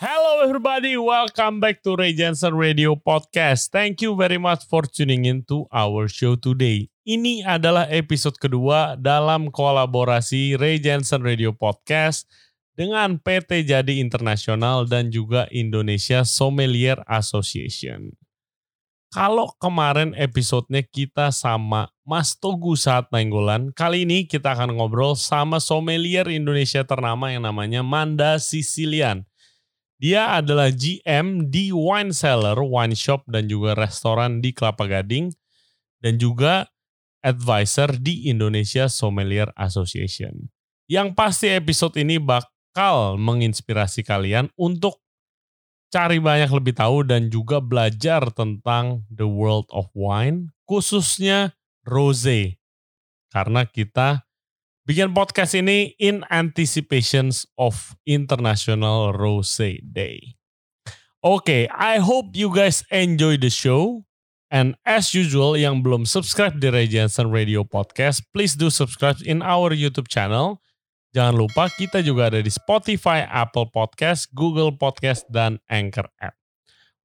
Hello everybody, welcome back to Ray Jensen Radio Podcast. Thank you very much for tuning in to our show today. Ini adalah episode kedua dalam kolaborasi Ray Jensen Radio Podcast dengan PT Jadi Internasional dan juga Indonesia Sommelier Association. Kalau kemarin episodenya kita sama Mas Togu saat Nainggolan, kali ini kita akan ngobrol sama sommelier Indonesia ternama yang namanya Manda Sicilian. Dia adalah GM di wine cellar, wine shop dan juga restoran di Kelapa Gading dan juga advisor di Indonesia Sommelier Association. Yang pasti episode ini bakal menginspirasi kalian untuk cari banyak lebih tahu dan juga belajar tentang the world of wine, khususnya rosé. Karena kita bikin podcast ini in anticipations of International Rose Day. Oke, okay, I hope you guys enjoy the show. And as usual, yang belum subscribe di Ray Jensen Radio Podcast, please do subscribe in our YouTube channel. Jangan lupa kita juga ada di Spotify, Apple Podcast, Google Podcast, dan Anchor App.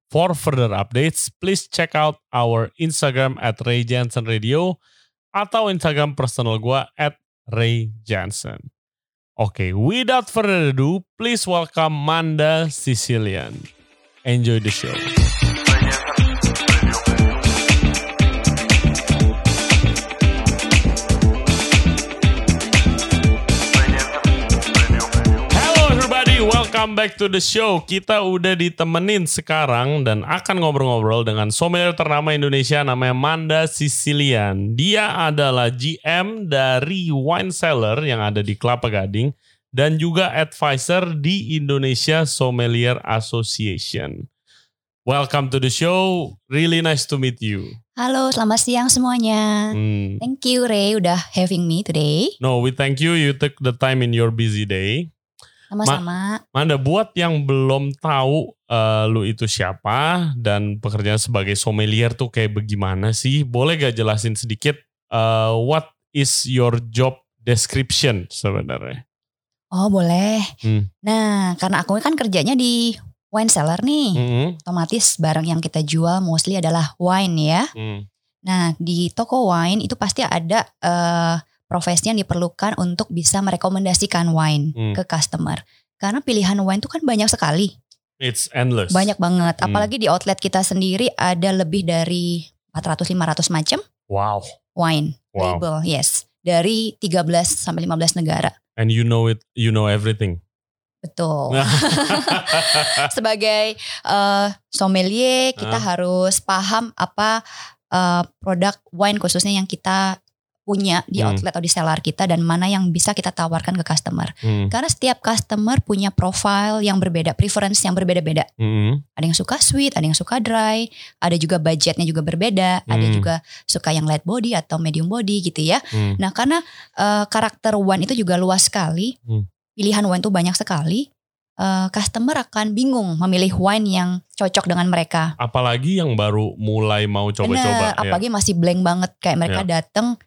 For further updates, please check out our Instagram at Ray Jensen Radio atau Instagram personal gue at Ray Johnson. Oke, okay, without further ado, please welcome Manda Sicilian. Enjoy the show. Welcome back to the show. Kita udah ditemenin sekarang dan akan ngobrol-ngobrol dengan sommelier ternama Indonesia namanya Manda Sicilian. Dia adalah GM dari wine cellar yang ada di Kelapa Gading dan juga advisor di Indonesia Sommelier Association. Welcome to the show. Really nice to meet you. Halo, selamat siang semuanya. Hmm. Thank you Ray udah having me today. No, we thank you. You took the time in your busy day. Sama-sama. Ma Manda buat yang belum tahu uh, lu itu siapa dan pekerjaan sebagai sommelier tuh kayak bagaimana sih? Boleh gak jelasin sedikit uh, what is your job description sebenarnya? Oh boleh. Hmm. Nah karena aku kan kerjanya di wine cellar nih, hmm. otomatis barang yang kita jual mostly adalah wine ya. Hmm. Nah di toko wine itu pasti ada uh, profesi yang diperlukan untuk bisa merekomendasikan wine hmm. ke customer. Karena pilihan wine itu kan banyak sekali. It's endless. Banyak banget. Hmm. Apalagi di outlet kita sendiri ada lebih dari 400-500 macam. Wow. Wine wow. label, yes. Dari 13 sampai 15 negara. And you know it, you know everything. Betul. Sebagai uh, sommelier kita uh. harus paham apa uh, produk wine khususnya yang kita punya di hmm. outlet atau di seller kita dan mana yang bisa kita tawarkan ke customer. Hmm. Karena setiap customer punya profile yang berbeda, preference yang berbeda-beda. Hmm. Ada yang suka sweet, ada yang suka dry, ada juga budgetnya juga berbeda, hmm. ada juga suka yang light body atau medium body gitu ya. Hmm. Nah karena uh, karakter wine itu juga luas sekali, hmm. pilihan wine itu banyak sekali. Uh, customer akan bingung memilih wine yang cocok dengan mereka. Apalagi yang baru mulai mau coba-coba. Ya. Apalagi masih blank banget kayak mereka ya. datang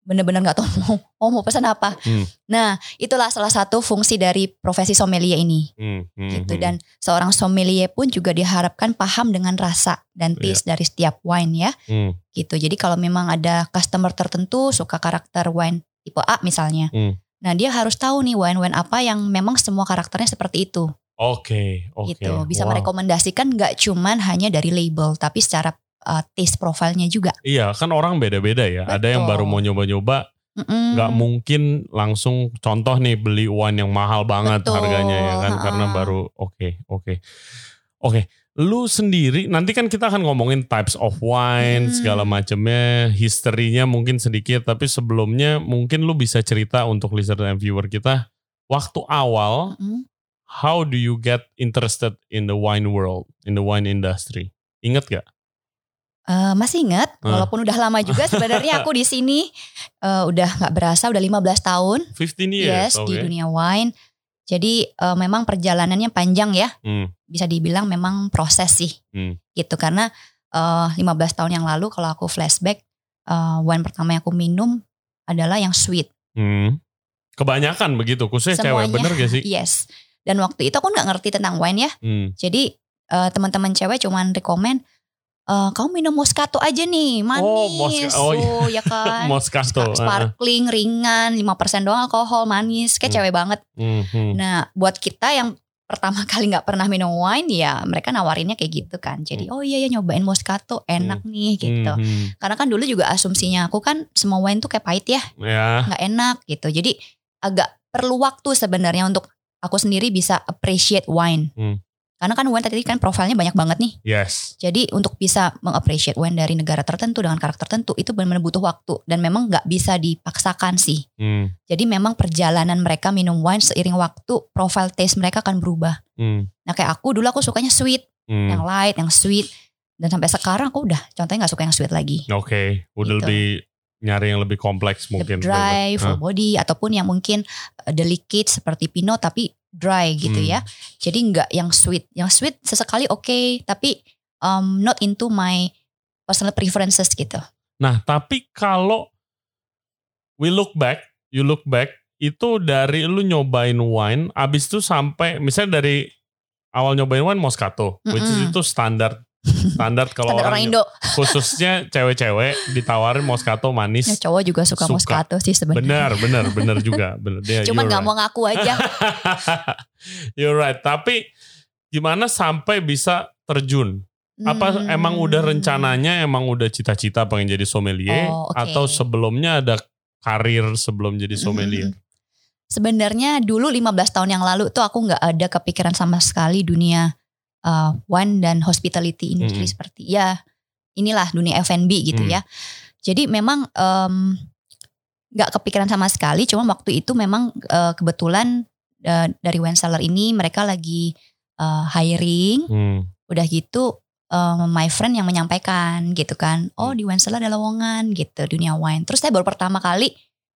bener-bener nggak tahu mau oh, mau pesan apa. Hmm. Nah itulah salah satu fungsi dari profesi sommelier ini, hmm. Hmm. gitu. Hmm. Dan seorang sommelier pun juga diharapkan paham dengan rasa dan iya. taste yeah. dari setiap wine ya, hmm. gitu. Jadi kalau memang ada customer tertentu suka karakter wine tipe A misalnya, hmm. nah dia harus tahu nih wine-wine apa yang memang semua karakternya seperti itu. Oke, okay, oke. Okay. Gitu, bisa wow. merekomendasikan nggak cuman hanya dari label, tapi secara uh, taste profilnya juga. Iya, kan orang beda-beda ya. Betul. Ada yang baru mau nyoba-nyoba, nggak mm mungkin langsung contoh nih beli wine yang mahal banget Betul. harganya ya kan, ha. karena baru oke, okay, oke, okay. oke. Okay. Lu sendiri nanti kan kita akan ngomongin types of wine hmm. segala macamnya, historinya mungkin sedikit, tapi sebelumnya mungkin lu bisa cerita untuk listener dan viewer kita waktu awal. Hmm. How do you get interested in the wine world, in the wine industry? Ingat gak? Uh, masih ingat, uh. walaupun udah lama juga sebenarnya aku di sini uh, udah nggak berasa udah 15 tahun. 15 years. Yes, okay. di dunia wine. Jadi uh, memang perjalanannya panjang ya. Hmm. Bisa dibilang memang proses sih. Hmm. Gitu karena uh, 15 tahun yang lalu kalau aku flashback uh, wine pertama yang aku minum adalah yang sweet. Hmm. Kebanyakan begitu, khususnya Semuanya, cewek bener gak sih? Yes. Dan waktu itu aku nggak ngerti tentang wine ya. Hmm. Jadi uh, teman-teman cewek cuman rekomen uh, kamu minum Moscato aja nih, manis. Oh, Mosca- oh, iya. ya kan. Moscato. Spa- Sparkling, ringan, 5% doang alkohol, manis. Kayak Hmm. cewek banget. Hmm, hmm. Nah, buat kita yang pertama kali nggak pernah minum wine ya mereka nawarinnya kayak gitu kan. Jadi oh iya ya nyobain Moscato enak nih gitu. Hmm, hmm. Karena kan dulu juga asumsinya aku kan semua wine tuh kayak pahit ya, Ya. nggak enak gitu. Jadi agak perlu waktu sebenarnya untuk aku sendiri bisa appreciate wine. Hmm. Karena kan wine tadi kan profilnya banyak banget nih. Yes. Jadi untuk bisa mengappreciate wine dari negara tertentu dengan karakter tertentu itu benar-benar butuh waktu dan memang nggak bisa dipaksakan sih. Hmm. Jadi memang perjalanan mereka minum wine seiring waktu profile taste mereka akan berubah. Hmm. Nah kayak aku dulu aku sukanya sweet, Hmm. yang light, yang sweet. Dan sampai sekarang aku udah contohnya nggak suka yang sweet lagi. Oke, udah Gitu. lebih nyari yang lebih kompleks mungkin. Lebih dry, full Ah. body ataupun yang mungkin uh, delicate seperti Pinot tapi dry gitu Hmm. ya. Jadi nggak yang sweet. Yang sweet sesekali oke, tapi um, not into my personal preferences gitu. Nah, tapi kalau we look back, you look back, itu dari lu nyobain wine, abis itu sampai misalnya dari awal nyobain wine Moscato, which is itu standar standar kalau orang, orang Indo. khususnya cewek-cewek ditawarin Moscato Ya, manis. cowok juga suka, Suka. Moscato sih sebenarnya. Benar, benar, benar juga. Benar. Dia, Cuman you're nggak right. mau ngaku aja. you're right. Tapi gimana sampai bisa terjun? Apa Hmm. emang udah rencananya, emang udah cita-cita pengen jadi sommelier, Oh, oke. atau sebelumnya ada karir sebelum jadi sommelier? Mm, Sebenarnya dulu 15 tahun yang lalu tuh aku nggak ada kepikiran sama sekali dunia uh, wine dan hospitality industry Mm-mm. seperti ya inilah dunia F&B gitu Mm. ya. Jadi memang em, nggak kepikiran sama sekali. Cuma waktu itu memang uh, kebetulan uh, dari wine cellar ini mereka lagi uh, hiring. Hmm. Udah gitu um, my friend yang menyampaikan gitu kan. Oh Hmm. di wine cellar ada lowongan gitu dunia wine. Terus saya baru pertama kali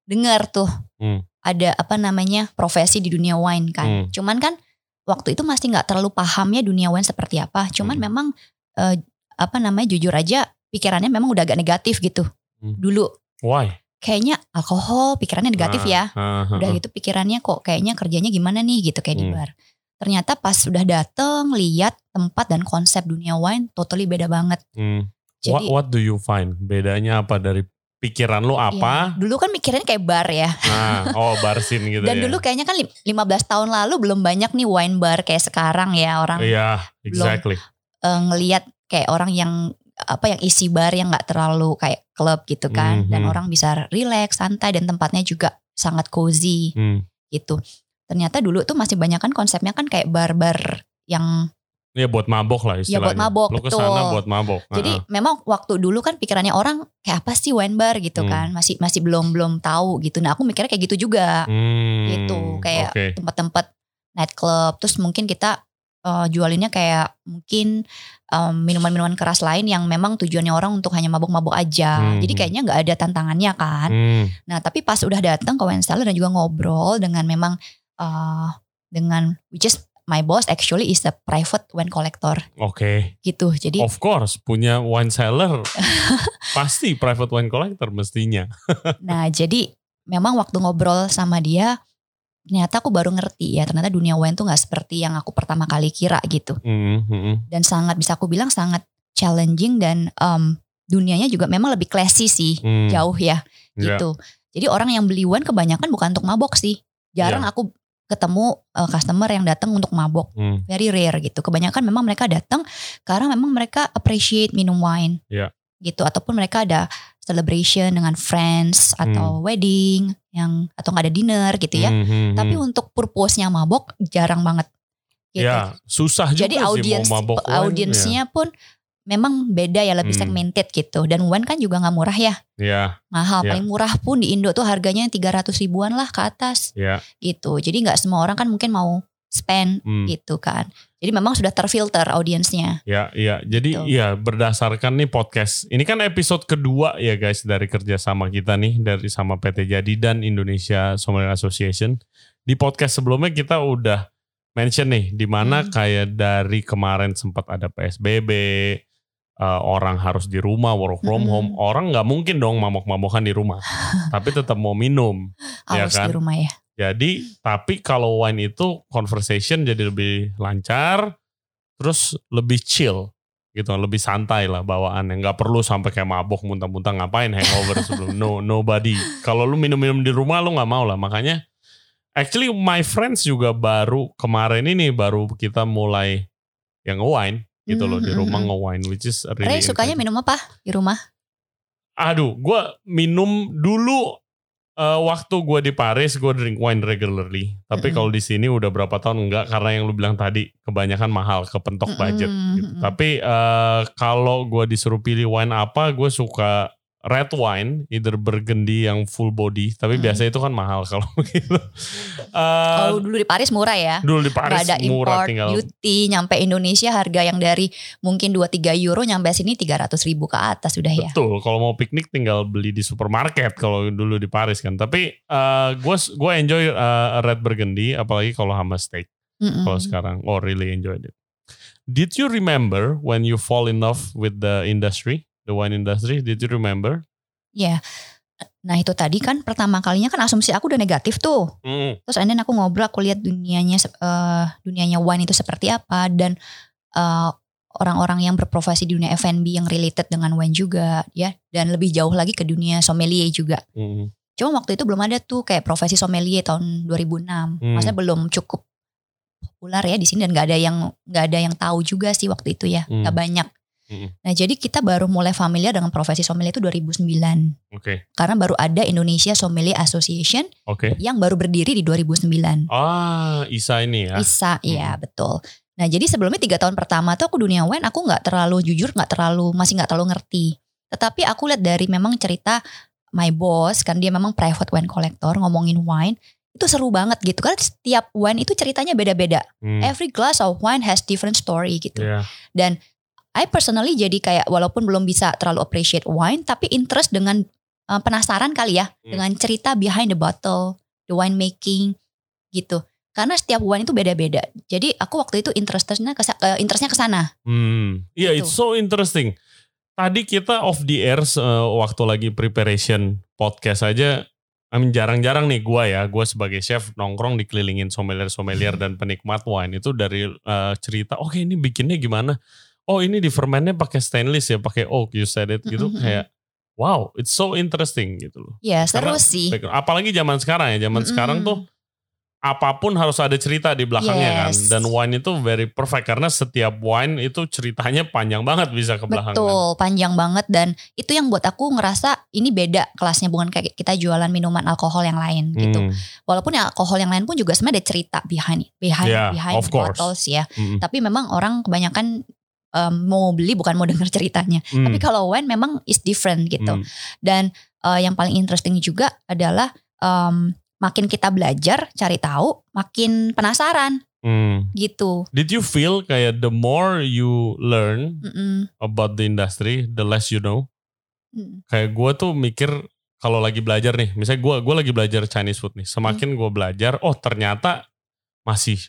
dengar tuh Hmm. ada apa namanya profesi di dunia wine kan. Hmm. Cuman kan waktu itu masih nggak terlalu pahamnya dunia wine seperti apa. Cuman Hmm. memang eh, apa namanya jujur aja pikirannya memang udah agak negatif gitu. Hmm. Dulu Why? kayaknya alkohol pikirannya negatif Ah, ya. ah, ah, Udah ah. gitu pikirannya kok kayaknya kerjanya gimana nih gitu kayak di Hmm. bar. Ternyata pas udah dateng lihat tempat dan konsep dunia wine totally beda banget. Hmm. What, Jadi what do you find? Bedanya apa dari pikiran lu apa? ya, dulu kan mikirnya kayak bar ya. Nah, oh barsin gitu Dan ya. dulu kayaknya kan lim- 15 tahun lalu belum banyak nih wine bar kayak sekarang ya orang Iya, exactly. eh, ngelihat kayak orang yang apa yang isi bar yang nggak terlalu kayak klub gitu kan dan Mhm. orang bisa relax santai dan tempatnya juga sangat cozy Hmm. gitu ternyata dulu tuh masih banyak kan konsepnya kan kayak bar-bar yang Ya buat mabok lah Ya, istilahnya. buat mabok, Lu ke sana betul. buat mabok. jadi Ah, memang waktu dulu kan pikirannya orang kayak apa sih wine bar gitu Hmm. kan masih masih belum belum tahu gitu nah aku mikirnya kayak gitu juga hmm, gitu kayak Oke. tempat-tempat nightclub terus mungkin kita eh, jualinnya kayak mungkin em, minuman-minuman keras lain yang memang tujuannya orang untuk hanya mabuk-mabuk aja Hmm. jadi kayaknya nggak ada tantangannya kan Hmm. nah tapi pas udah datang ke wine cellar dan juga ngobrol dengan memang eh, dengan which is my boss actually is a private wine collector Oke. gitu jadi Of course, punya wine cellar pasti private wine collector mestinya. Nah, jadi memang waktu ngobrol sama dia, ternyata aku baru ngerti ya, ternyata dunia wine tuh nggak seperti yang aku pertama kali kira gitu. Hmm, hmm. Dan sangat bisa aku bilang sangat challenging dan em, dunianya juga memang lebih classy sih, Hmm. jauh ya Ya. gitu. Jadi orang yang beli wine kebanyakan bukan untuk mabok sih. Jarang Iya. aku ketemu eh, customer yang datang untuk mabok. Hmm. Very rare gitu. Kebanyakan memang mereka datang karena memang mereka appreciate minum wine. Iya. Gitu ataupun mereka ada celebration dengan friends atau wedding yang atau nggak ada dinner gitu ya. Hmm, hmm, Tapi hmm. untuk purpose-nya mabok jarang banget. Gitu. Ya, susah juga Jadi sih audiens mau mabok wine, audiensnya pun memang beda ya lebih Hmm. segmented gitu. Dan wine kan juga nggak murah ya. Ya, Mahal Ya. paling murah pun di Indo tuh harganya 300 ribuan lah ke atas ya, gitu. Jadi nggak semua orang kan mungkin mau spend hmm, gitu kan. Jadi memang sudah terfilter audiensnya. ya, ya. Jadi Gitu. ya berdasarkan nih podcast. Ini kan episode kedua ya guys dari kerjasama kita nih dari sama PT Jadi dan Indonesia Sommelier Association. Di podcast sebelumnya kita udah mention nih di mana Hmm. kayak dari kemarin sempat ada PSBB, eh, orang harus di rumah work from Mm-mm. home. Orang nggak mungkin dong mabok-mabokan di rumah, tapi tetap mau minum. Ya Aus kan? di rumah ya. Jadi tapi kalau wine itu conversation jadi lebih lancar, terus lebih chill gitu, lebih santai lah bawaannya. Nggak perlu sampai kayak mabok muntah-muntah ngapain hangover sebelum no nobody. Kalau lu minum-minum di rumah lu nggak mau lah. Makanya actually my friends juga baru kemarin ini baru kita mulai yang wine gitu loh di Mhm, rumah mhm. nge-wine which is really Ray sukanya minum apa di rumah? Aduh, gue minum dulu eh, waktu gue di Paris gue drink wine regularly. Tapi Mm-mm. kalau di sini udah berapa tahun enggak karena yang lu bilang tadi kebanyakan mahal kepentok budget. Mm-mm, Gitu. Tapi eh, kalau gue disuruh pilih wine apa, gue suka red wine, either burgundy yang full body. Tapi Mm. biasa itu kan mahal kalau begitu. Eh, Kalau dulu di Paris murah ya. dulu di Gak Paris ada murah import, tinggal. duty, nyampe Indonesia harga yang dari mungkin 2-3 euro nyampe sini 300 ribu ke atas udah ya. Betul, kalau mau piknik tinggal beli di supermarket kalau dulu di Paris kan. Tapi gue gue enjoy uh, red burgundy apalagi kalau sama steak Mm-mm. kalau sekarang. Oh really enjoyed it. Did you remember when you fall in love with the industry, the wine industry? Did you remember? Ya. Nah itu tadi kan pertama kalinya kan asumsi aku udah negatif tuh. Mm, Terus and then aku ngobrol, aku lihat dunianya eh, dunianya wine itu seperti apa dan eh, orang-orang yang berprofesi di dunia F&B yang related dengan wine juga ya dan lebih jauh lagi ke dunia sommelier juga. mm, Cuma waktu itu belum ada tuh kayak profesi sommelier tahun 2006. Hmm. Maksudnya belum cukup populer ya di sini dan nggak ada yang nggak ada yang tahu juga sih waktu itu ya, Hmm. nggak banyak. Nah jadi kita baru mulai familiar dengan profesi sommelier itu 2009 Oke, karena baru ada Indonesia Sommelier Association oke. yang baru berdiri di 2009. Ah, Isa ini ya. Bisa, iya betul. Nah jadi sebelumnya tiga tahun pertama tuh aku dunia wine aku nggak terlalu jujur nggak terlalu masih nggak terlalu ngerti. Tetapi aku lihat dari memang cerita my boss kan dia memang private wine collector ngomongin wine itu seru banget gitu kan setiap wine itu ceritanya beda-beda. Hmm, Every glass of wine has different story gitu. yeah. I personally jadi kayak walaupun belum bisa terlalu appreciate wine tapi interest dengan uh, penasaran kali ya Hmm. dengan cerita behind the bottle, the wine making gitu. Karena setiap wine itu beda-beda. Jadi aku waktu itu interestnya ke uh, interestnya ke sana. Hmm, iya Gitu. it's so interesting. Tadi kita off the air eh, waktu lagi preparation podcast aja, I mean, jarang-jarang nih gua ya, gua sebagai chef nongkrong dikelilingin sommelier-sommelier dan penikmat wine itu dari eh, cerita, oke ini bikinnya gimana? Oh ini di fermentnya pakai stainless ya, pakai oak, you said it gitu, Mm-mm. kayak wow, it's so interesting gitu loh. Ya seru Karena sih. Apalagi zaman sekarang ya, zaman Mm-mm. sekarang tuh apa pun harus ada cerita di belakangnya Yes. kan. Dan wine itu very perfect karena setiap wine itu ceritanya panjang banget bisa ke belakang. kan. Betul, panjang banget dan itu yang buat aku ngerasa ini beda kelasnya bukan kayak kita jualan minuman alkohol yang lain gitu. Hmm, Walaupun ya alkohol yang lain pun juga sebenarnya ada cerita behind behind Yeah, behind bottles ya. hmm, Tapi memang orang kebanyakan um, mau beli bukan mau dengar ceritanya. hmm, Tapi kalau wine memang is different gitu. hmm. Dan uh, yang paling interesting juga adalah um, makin kita belajar, cari tahu, makin penasaran Hmm. gitu. Did you feel kayak the more you learn Mm-mm. about the industry, the less you know? Mm. Kayak gue tuh mikir kalau lagi belajar nih, misalnya gue gua lagi belajar Chinese food nih, semakin gue belajar, oh ternyata masih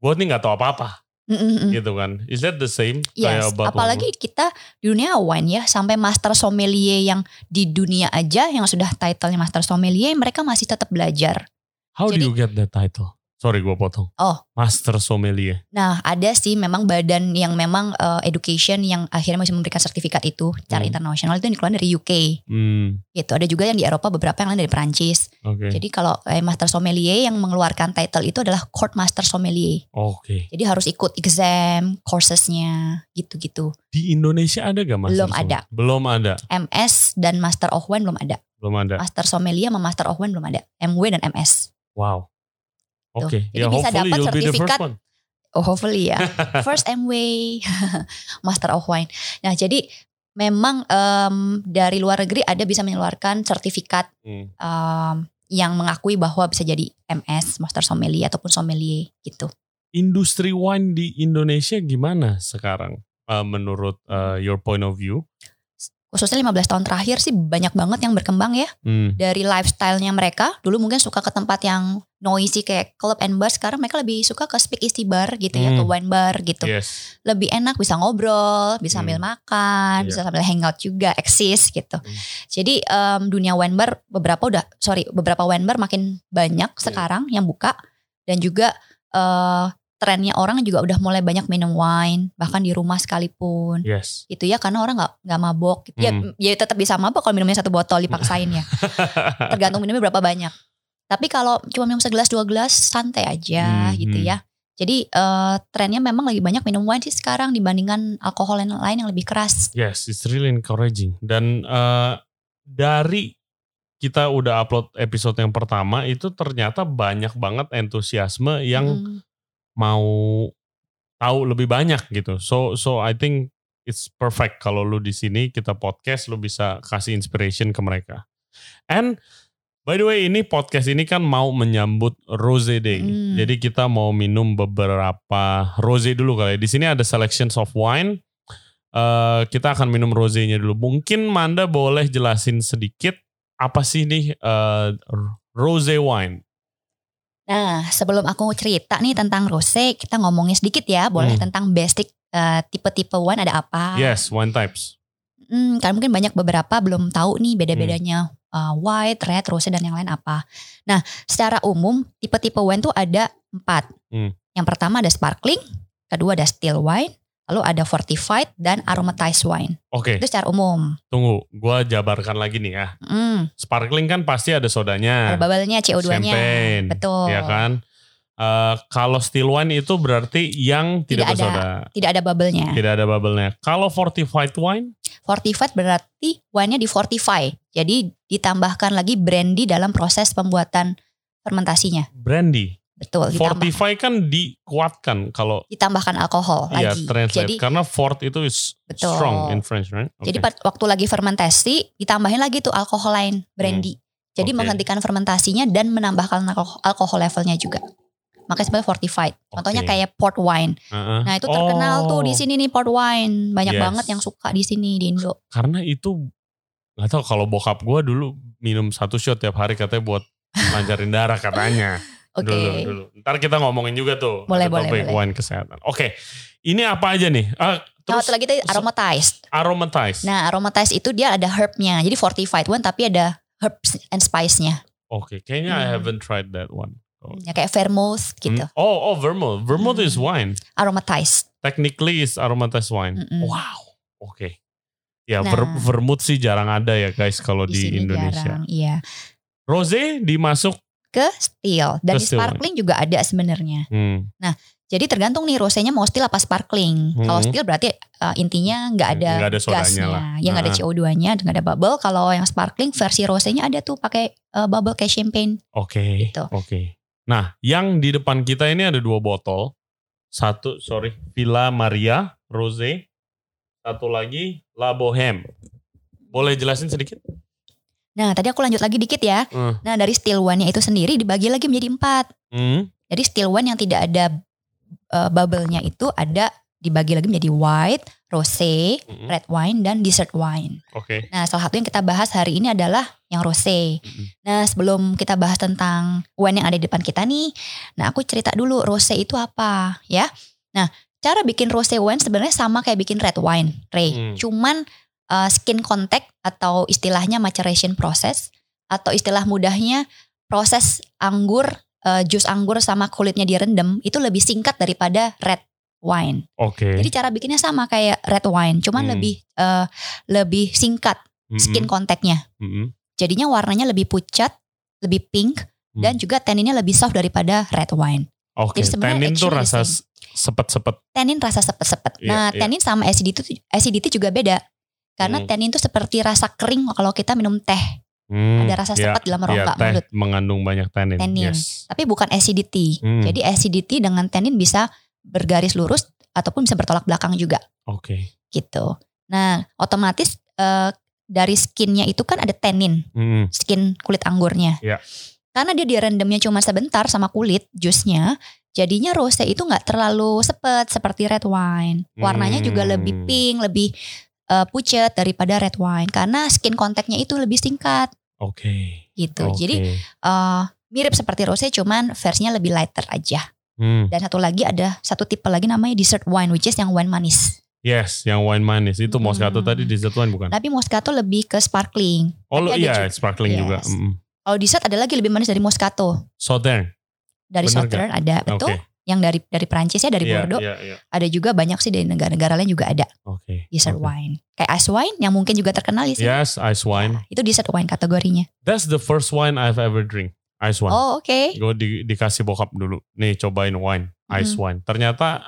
gue nih nggak tahu apa-apa Mm-mm. gitu kan. Is that the same? Yes, about apalagi kita di dunia wine ya sampai master sommelier yang di dunia aja yang sudah titlenya master sommelier mereka masih tetap belajar. How do Jadi- you get that title? Sorry gue potong. Oh. Master Sommelier. Nah ada sih memang badan yang memang uh, education yang akhirnya masih memberikan sertifikat itu secara Hmm. internasional itu yang dikeluarkan dari UK Hmm, gitu. Ada juga yang di Eropa beberapa yang lain dari Perancis. oke. Jadi kalau eh, master sommelier yang mengeluarkan title itu adalah court master sommelier. Oke. Jadi harus ikut exam, coursesnya gitu-gitu. Di Indonesia ada gak Master Belum Sommelier? ada. Belum ada. MS dan master of wine belum ada. Belum ada. Master sommelier sama master of wine belum ada. MW dan MS. Wow. Tuh. Oke. Jadi Ya bisa dapat sertifikat. Oh hopefully ya. First MW, Master of Wine. Nah jadi memang em, dari luar negeri ada bisa mengeluarkan sertifikat Hmm. em, yang mengakui bahwa bisa jadi MS, Master Sommelier ataupun Sommelier gitu. Industri wine di Indonesia gimana sekarang? eh, menurut eh, your point of view? Khususnya 15 tahun terakhir sih banyak banget yang berkembang ya Hmm. dari lifestyle-nya mereka. Dulu mungkin suka ke tempat yang noisy kayak club and bar, sekarang mereka lebih suka ke speak easy bar gitu ya, Hmm. ke wine bar gitu. Yes. Lebih enak bisa ngobrol, bisa sambil Hmm. makan, Iya. bisa sambil hangout juga, eksis gitu. Hmm. Jadi em, dunia wine bar beberapa udah sorry beberapa wine bar makin banyak Iya. sekarang yang buka dan juga eh trennya orang juga udah mulai banyak minum wine bahkan di rumah sekalipun Yes. gitu ya karena orang nggak nggak mabok gitu. ya Hmm. ya tetap bisa mabok kalau minumnya satu botol dipaksain ya tergantung minumnya berapa banyak tapi kalau cuma minum segelas dua gelas santai aja Hmm, gitu hmm. ya jadi eh, trennya memang lagi banyak minum wine sih sekarang dibandingkan alkohol yang lain yang lebih keras Yes, it's really encouraging. Dan eh, dari kita udah upload episode yang pertama itu ternyata banyak banget entusiasme yang Hmm. Mau tahu lebih banyak gitu. So so I think it's perfect kalau lu di sini kita podcast lu bisa kasih inspiration ke mereka. And by the way ini podcast ini kan mau menyambut Rose Day. Hmm. Jadi kita mau minum beberapa rose dulu kali. ya. Di sini ada selections of wine. Eh, kita akan minum rosenya dulu. Mungkin Manda boleh jelasin sedikit apa sih nih eh, rose wine? Nah, sebelum aku cerita nih tentang rose, kita ngomongin sedikit ya, boleh Hmm. tentang basic eh, tipe-tipe wine ada apa? Yes, wine types. Hmm, kan mungkin banyak beberapa belum tahu nih beda-bedanya eh, white, red, rose dan yang lain apa. Nah, secara umum tipe-tipe wine tuh ada empat. Hmm. Yang pertama ada sparkling, kedua ada still wine, lalu ada fortified dan aromatized wine. Oke, Itu secara umum. tunggu. Gua jabarkan lagi nih ya. Hmm, Sparkling kan pasti ada sodanya. ada bubble-nya, CO2-nya. Champagne, Betul. Ya kan? Eh, kalau still wine itu berarti yang tidak, Tidak ada. Tidak ada bubble-nya. Tidak ada bubble-nya. Kalau fortified wine, Fortified berarti wine-nya di fortify. Jadi ditambahkan lagi brandy dalam proses pembuatan fermentasinya. brandy. Betul, ditambah, Fortify kan dikuatkan kalau ditambahkan alkohol ya lagi. translate Jadi karena fort itu is Betul. strong in French, right? jadi Oke. pada waktu lagi fermentasi ditambahin lagi tuh alkohol lain, brandy. Jadi Hmm. Oke. menghentikan fermentasinya dan menambahkan alkohol, levelnya juga. Makanya sebenarnya fortified. Contohnya kayak port wine. Heeh. Nah, itu terkenal tuh Oh, di sini nih port wine. Banyak Yes. banget yang suka di sini di Indo. Karena itu nggak tahu kalau bokap gua dulu minum satu shot tiap hari katanya buat lancarin darah katanya. Oke. Dulu, dulu. Ntar kita ngomongin juga tuh. Boleh, boleh, topik boleh. Wine kesehatan. Oke. Ini apa aja nih? Nah, terus satu lagi tadi aromatized. aromatized. Nah, aromatized itu dia ada herbnya. Jadi fortified one tapi ada herbs and spice-nya. Oke, kayaknya I Hmm. haven't tried that one. Oh. Ya kayak vermouth gitu. Hmm. Oh, oh, vermouth. Vermouth Hmm. is wine. Aromatized. Technically is aromatized wine. Mm-mm. Wow. Oke. Ya, Nah. ver- vermouth sih jarang ada ya guys kalau Di, di, Indonesia. jarang. Iya. Rose dimasuk. Ke still dan Ke still sparkling juga ada sebenarnya. Hmm. Jadi tergantung nih rosenya mau still apa sparkling. Hmm. Kalau still berarti uh, intinya nggak ada, ada gasnya, lah. ya nggak ada Ah. CO2-nya, nggak ada bubble. Kalau yang sparkling versi rosenya ada tuh pakai uh, bubble kayak champagne. Oke. Gitu. Oke. Nah, yang di depan kita ini ada dua botol. Satu, sorry, Villa Maria Rose. Satu lagi La Bohème. Boleh jelasin sedikit? Nah tadi aku lanjut lagi dikit ya. Hmm. Nah dari still one-nya itu sendiri dibagi lagi menjadi empat. Hmm. Jadi still one yang tidak ada uh, bubble-nya itu ada dibagi lagi menjadi white, rose, Hmm. red wine, dan dessert wine. Oke. Nah salah satu yang kita bahas hari ini adalah yang rose. Mm-mm. Nah sebelum kita bahas tentang wine yang ada di depan kita nih, nah aku cerita dulu rose itu apa ya. Nah cara bikin rose wine sebenarnya sama kayak bikin red wine, Ray. Hmm. Cuman uh, skin contact atau istilahnya maturation process atau istilah mudahnya proses anggur, uh, jus anggur sama kulitnya direndam itu lebih singkat daripada red wine. Oke. Jadi cara bikinnya sama kayak red wine, cuman Hmm. lebih uh, lebih singkat Mm-mm. skin contactnya. Mm-mm. Jadinya warnanya lebih pucat, lebih pink, Hmm. dan juga taninnya lebih soft daripada red wine. Oke. Jadi sebenarnya Tannin tuh rasa sepet-sepet. Tannin rasa sepet-sepet. Iya, nah, iya. tannin sama acidity, acidity juga beda. Karena Hmm. tannin tuh seperti rasa kering kalau kita minum teh. Hmm, Ada rasa ya, sepet dalam ya, rongga teh mulut. mengandung banyak tannin. Tannin. Yes. Tapi bukan acidity. Hmm. Jadi acidity dengan tannin bisa bergaris lurus ataupun bisa bertolak belakang juga Oke. gitu. Nah, otomatis eh, dari skinnya itu kan ada tannin, Mm-mm. skin kulit anggurnya. Iya. Karena dia direndamnya cuma sebentar sama kulit jusnya, jadinya rose itu nggak terlalu sepet seperti red wine. Warnanya juga Hmm. lebih pink, lebih uh, pucet daripada red wine karena skin kontaknya itu lebih singkat Oke. gitu. Oke. Jadi uh, mirip seperti rosé cuman versinya lebih lighter aja. Hmm. Dan satu lagi ada satu tipe lagi namanya dessert wine which is yang wine manis. Yes, yang wine manis itu Hmm. Moscato tadi dessert wine bukan? Tapi Moscato lebih ke sparkling. Oh tapi iya, juga- sparkling juga. Yes. Mm. Kalau dessert ada lagi lebih manis dari Moscato. Southern. Dari Bener Southern ada betul. Oke. Yang dari dari Prancis ya dari Iya, Bordeaux. Iya, iya. Ada juga banyak sih dari negara-negara lain juga ada Oke. dessert oke. wine. Kayak ice wine yang mungkin juga terkenal di sini. Yes, ice wine. Nah, itu dessert wine kategorinya. That's the first wine I've ever drink. Ice wine. Oh oke. Gue di, dikasih bokap dulu. Nih cobain wine, ice Mhm. wine. Ternyata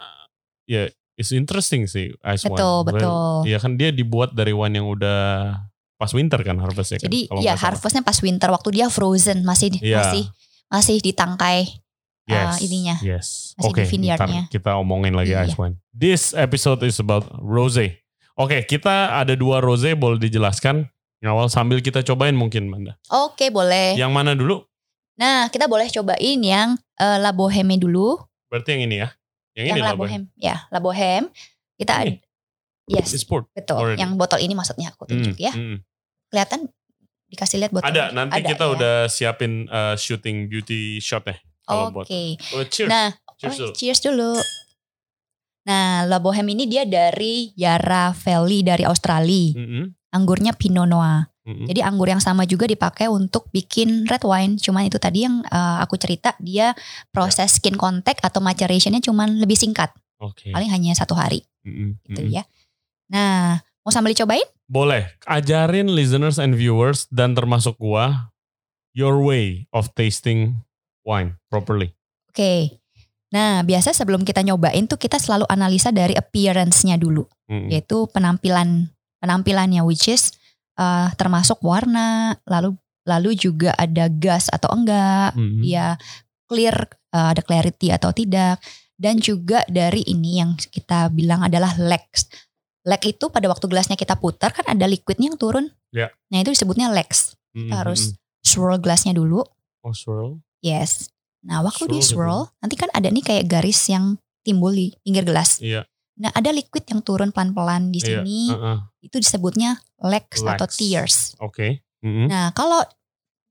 ya it's interesting sih ice wine. Betul, betul. Iya kan dia dibuat dari wine yang udah pas winter kan harvestnya kan. Jadi kalau ya harvestnya pas winter waktu dia frozen masih Iya. masih masih di tangkai yes, uh, ininya. Yes. Masih Oke, di vineyardnya. kita omongin lagi Iya. ice wine. This episode is about rosé. Oke, kita ada dua rosé boleh dijelaskan awal sambil kita cobain mungkin Manda. Oke boleh. Yang mana dulu? Nah kita boleh cobain yang eh, La Boheme dulu. Berarti yang ini ya. Yang, yang ini La. Boheme. Ya La Boheme. Kita Ini? yes It's poured. betul. already. Yang botol ini maksudnya aku tunjuk Hmm, ya. hmm. Kelihatan dikasih lihat botol. Ada, nanti kita ya. udah siapin uh, shooting beauty shot ya. Oke. Oh, cheers. Nah cheers oh, dulu. cheers dulu. Nah, La Boheme ini dia dari Yarra Valley dari Australia. Mm-mm, Anggurnya Pinot Noir. mm-mm. Jadi anggur yang sama juga dipakai untuk bikin red wine. Cuman itu tadi yang eh, aku cerita dia proses skin contact atau macerationnya cuman lebih singkat. Oke. Paling hanya satu hari Mm-mm, gitu mm-mm. ya. Nah, mau sambil dicobain? Boleh. Ajarin listeners and viewers dan termasuk gua your way of tasting wine properly. Oke. Nah, biasa sebelum kita nyobain tuh kita selalu analisa dari appearance-nya dulu, Mm-mm. yaitu penampilan penampilannya which is eh, termasuk warna, lalu lalu juga ada gas atau enggak, Mm-mm. dia clear eh, ada clarity atau tidak dan juga dari ini yang kita bilang adalah legs. Leg itu pada waktu gelasnya kita putar kan ada liquidnya yang turun. Ya. Nah itu disebutnya Kita harus swirl gelasnya dulu. oh swirl. Yes. Nah waktu Swirl di gitu. swirl nanti kan ada nih kayak garis yang timbul di pinggir gelas. Iya. Nah ada liquid yang turun pelan-pelan di Iya. sini. uh-uh. Itu disebutnya legs atau tears. Oke. Mm-mm. Nah, kalau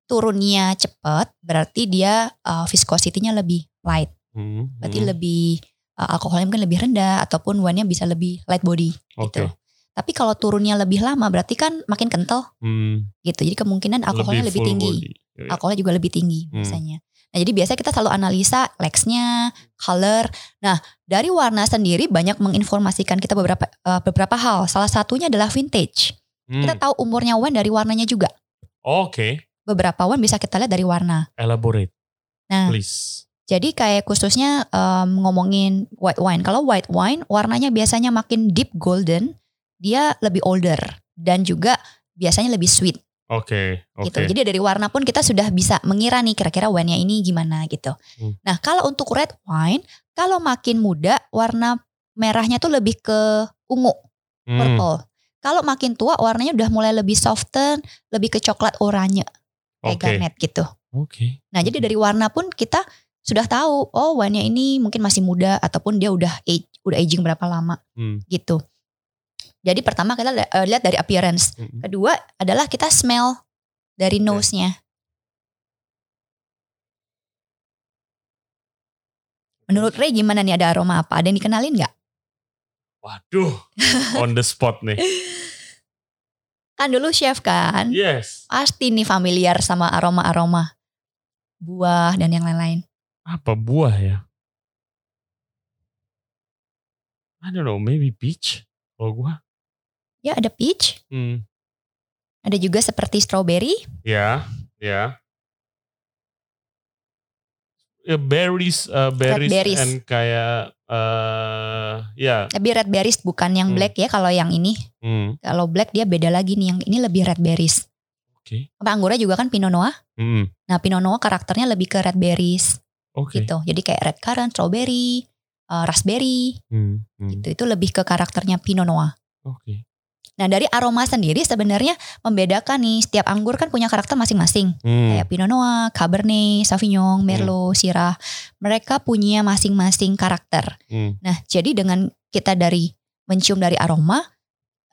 turunnya cepat, berarti dia uh, viscosity-nya lebih light. Mm-mm, Berarti mm-mm. lebih uh, alkoholnya mungkin lebih rendah ataupun wine-nya bisa lebih light body Oke. gitu. Tapi kalau turunnya lebih lama berarti kan makin kental Mm, gitu. Jadi kemungkinan alkoholnya lebih, full tinggi. body. Iya, iya. Alkoholnya juga lebih tinggi Hmm. biasanya. Nah, jadi biasa kita selalu analisa legs-nya, color. Nah, dari warna sendiri banyak menginformasikan kita beberapa uh, beberapa hal. Salah satunya adalah vintage. Mm. Kita tahu umurnya wine dari warnanya juga. Oke. Beberapa wine bisa kita lihat dari warna. Elaborate, Nah, please. Jadi kayak khususnya em, ngomongin white wine. Kalau white wine warnanya biasanya makin deep golden, dia lebih older dan juga biasanya lebih sweet Oke. Oke. gitu. Jadi dari warna pun kita sudah bisa mengira nih kira-kira wine-nya ini gimana gitu. Hmm. Nah, kalau untuk red wine, kalau makin muda warna merahnya tuh lebih ke ungu, Mm, purple. Kalau makin tua warnanya udah mulai lebih soften, lebih ke coklat oranye kayak Oke. garnet gitu. Oke. Nah, jadi dari warna pun kita sudah tahu, oh wine-nya ini mungkin masih muda ataupun dia udah age, udah aging berapa lama Hmm. gitu. Jadi pertama kita eh, lihat dari appearance. Kedua adalah kita smell dari nose-nya. Menurut Ray gimana nih ada aroma apa? Ada yang dikenalin nggak? Waduh, on the spot nih. Kan dulu chef kan, Yes. pasti nih familiar sama aroma-aroma buah dan yang lain-lain. Apa buah ya? I don't know, maybe peach. Kalau gua. Ya ada peach, Hmm. ada juga seperti strawberry, Ya, ya. Ya, berries, uh, berries, berries. and kayak, uh, ya, tapi red berries bukan yang Hmm. black ya kalau yang ini. hmm, Kalau black dia beda lagi nih, yang ini lebih red berries. oke, Apa anggurnya juga kan Pinot Noir. hmm, Nah Pinot Noir karakternya lebih ke red berries oke, gitu. Jadi kayak red currant, strawberry, uh, raspberry hmm, hmm, gitu. Itu lebih ke karakternya Pinot Noir. oke, Nah dari aroma sendiri sebenarnya membedakan nih setiap anggur kan punya karakter masing-masing. hmm, Kayak Pinot Noir, Cabernet, Sauvignon, Merlot, Syrah. Mereka punya masing-masing karakter. hmm, Nah jadi dengan kita dari mencium dari aroma,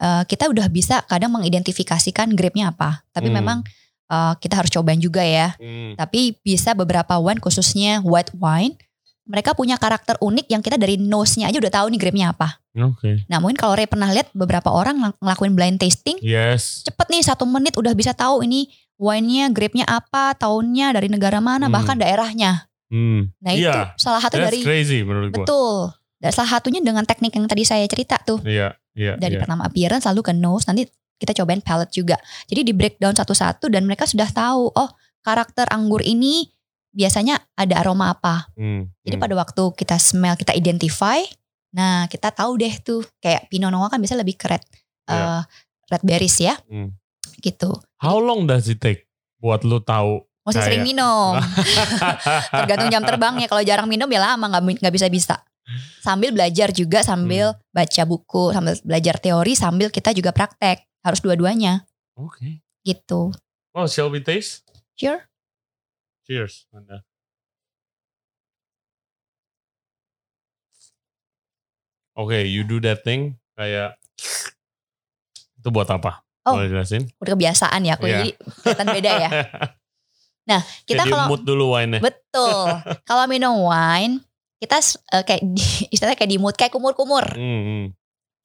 uh, kita udah bisa kadang mengidentifikasikan grape-nya apa. Tapi Hmm. memang uh, kita harus cobain juga ya. Hmm. Tapi bisa beberapa wine khususnya white wine, mereka punya karakter unik yang kita dari nose-nya aja udah tahu nih grape-nya apa. Oke. Nah mungkin kalau Ray pernah lihat beberapa orang ng- ngelakuin blind tasting, Yes. cepet nih satu menit udah bisa tahu ini wine-nya, grape-nya apa, tahunnya, dari negara mana, Hmm. bahkan daerahnya. Hmm. Nah itu Iya, salah satu That's dari crazy menurut gua. betul. Dan salah satunya dengan teknik yang tadi saya cerita tuh Iya, iya, dari iya. pertama appearance lalu ke nose, nanti kita cobain palate juga. Jadi di breakdown satu-satu dan mereka sudah tahu oh karakter anggur ini biasanya ada aroma apa. Hmm, Jadi hmm. pada waktu kita smell, kita identify, nah kita tahu deh tuh kayak Pinot Noir kan bisa lebih ke red, Iya. eh, red berries ya, Hmm. gitu. How long does it take buat lu tahu? Mesti Kayak- sering minum, tergantung jam terbangnya. Kalau jarang minum ya lama nggak nggak bisa bisa. Sambil belajar juga, sambil Hmm. baca buku, sambil belajar teori, sambil kita juga praktek. Harus dua-duanya, Oke. gitu. Oh, shall we taste? Sure. Cheers. Anda. Oke, you do that thing kayak itu buat apa? Oh. Boleh jelasin? Udah kebiasaan ya aku, Iya. jadi kelihatan beda ya. Kita Kayak kalau di mood dulu wine-nya. betul, kalau minum wine kita eh, kayak istilahnya kayak di mood kayak kumur-kumur, Hmm, hmm,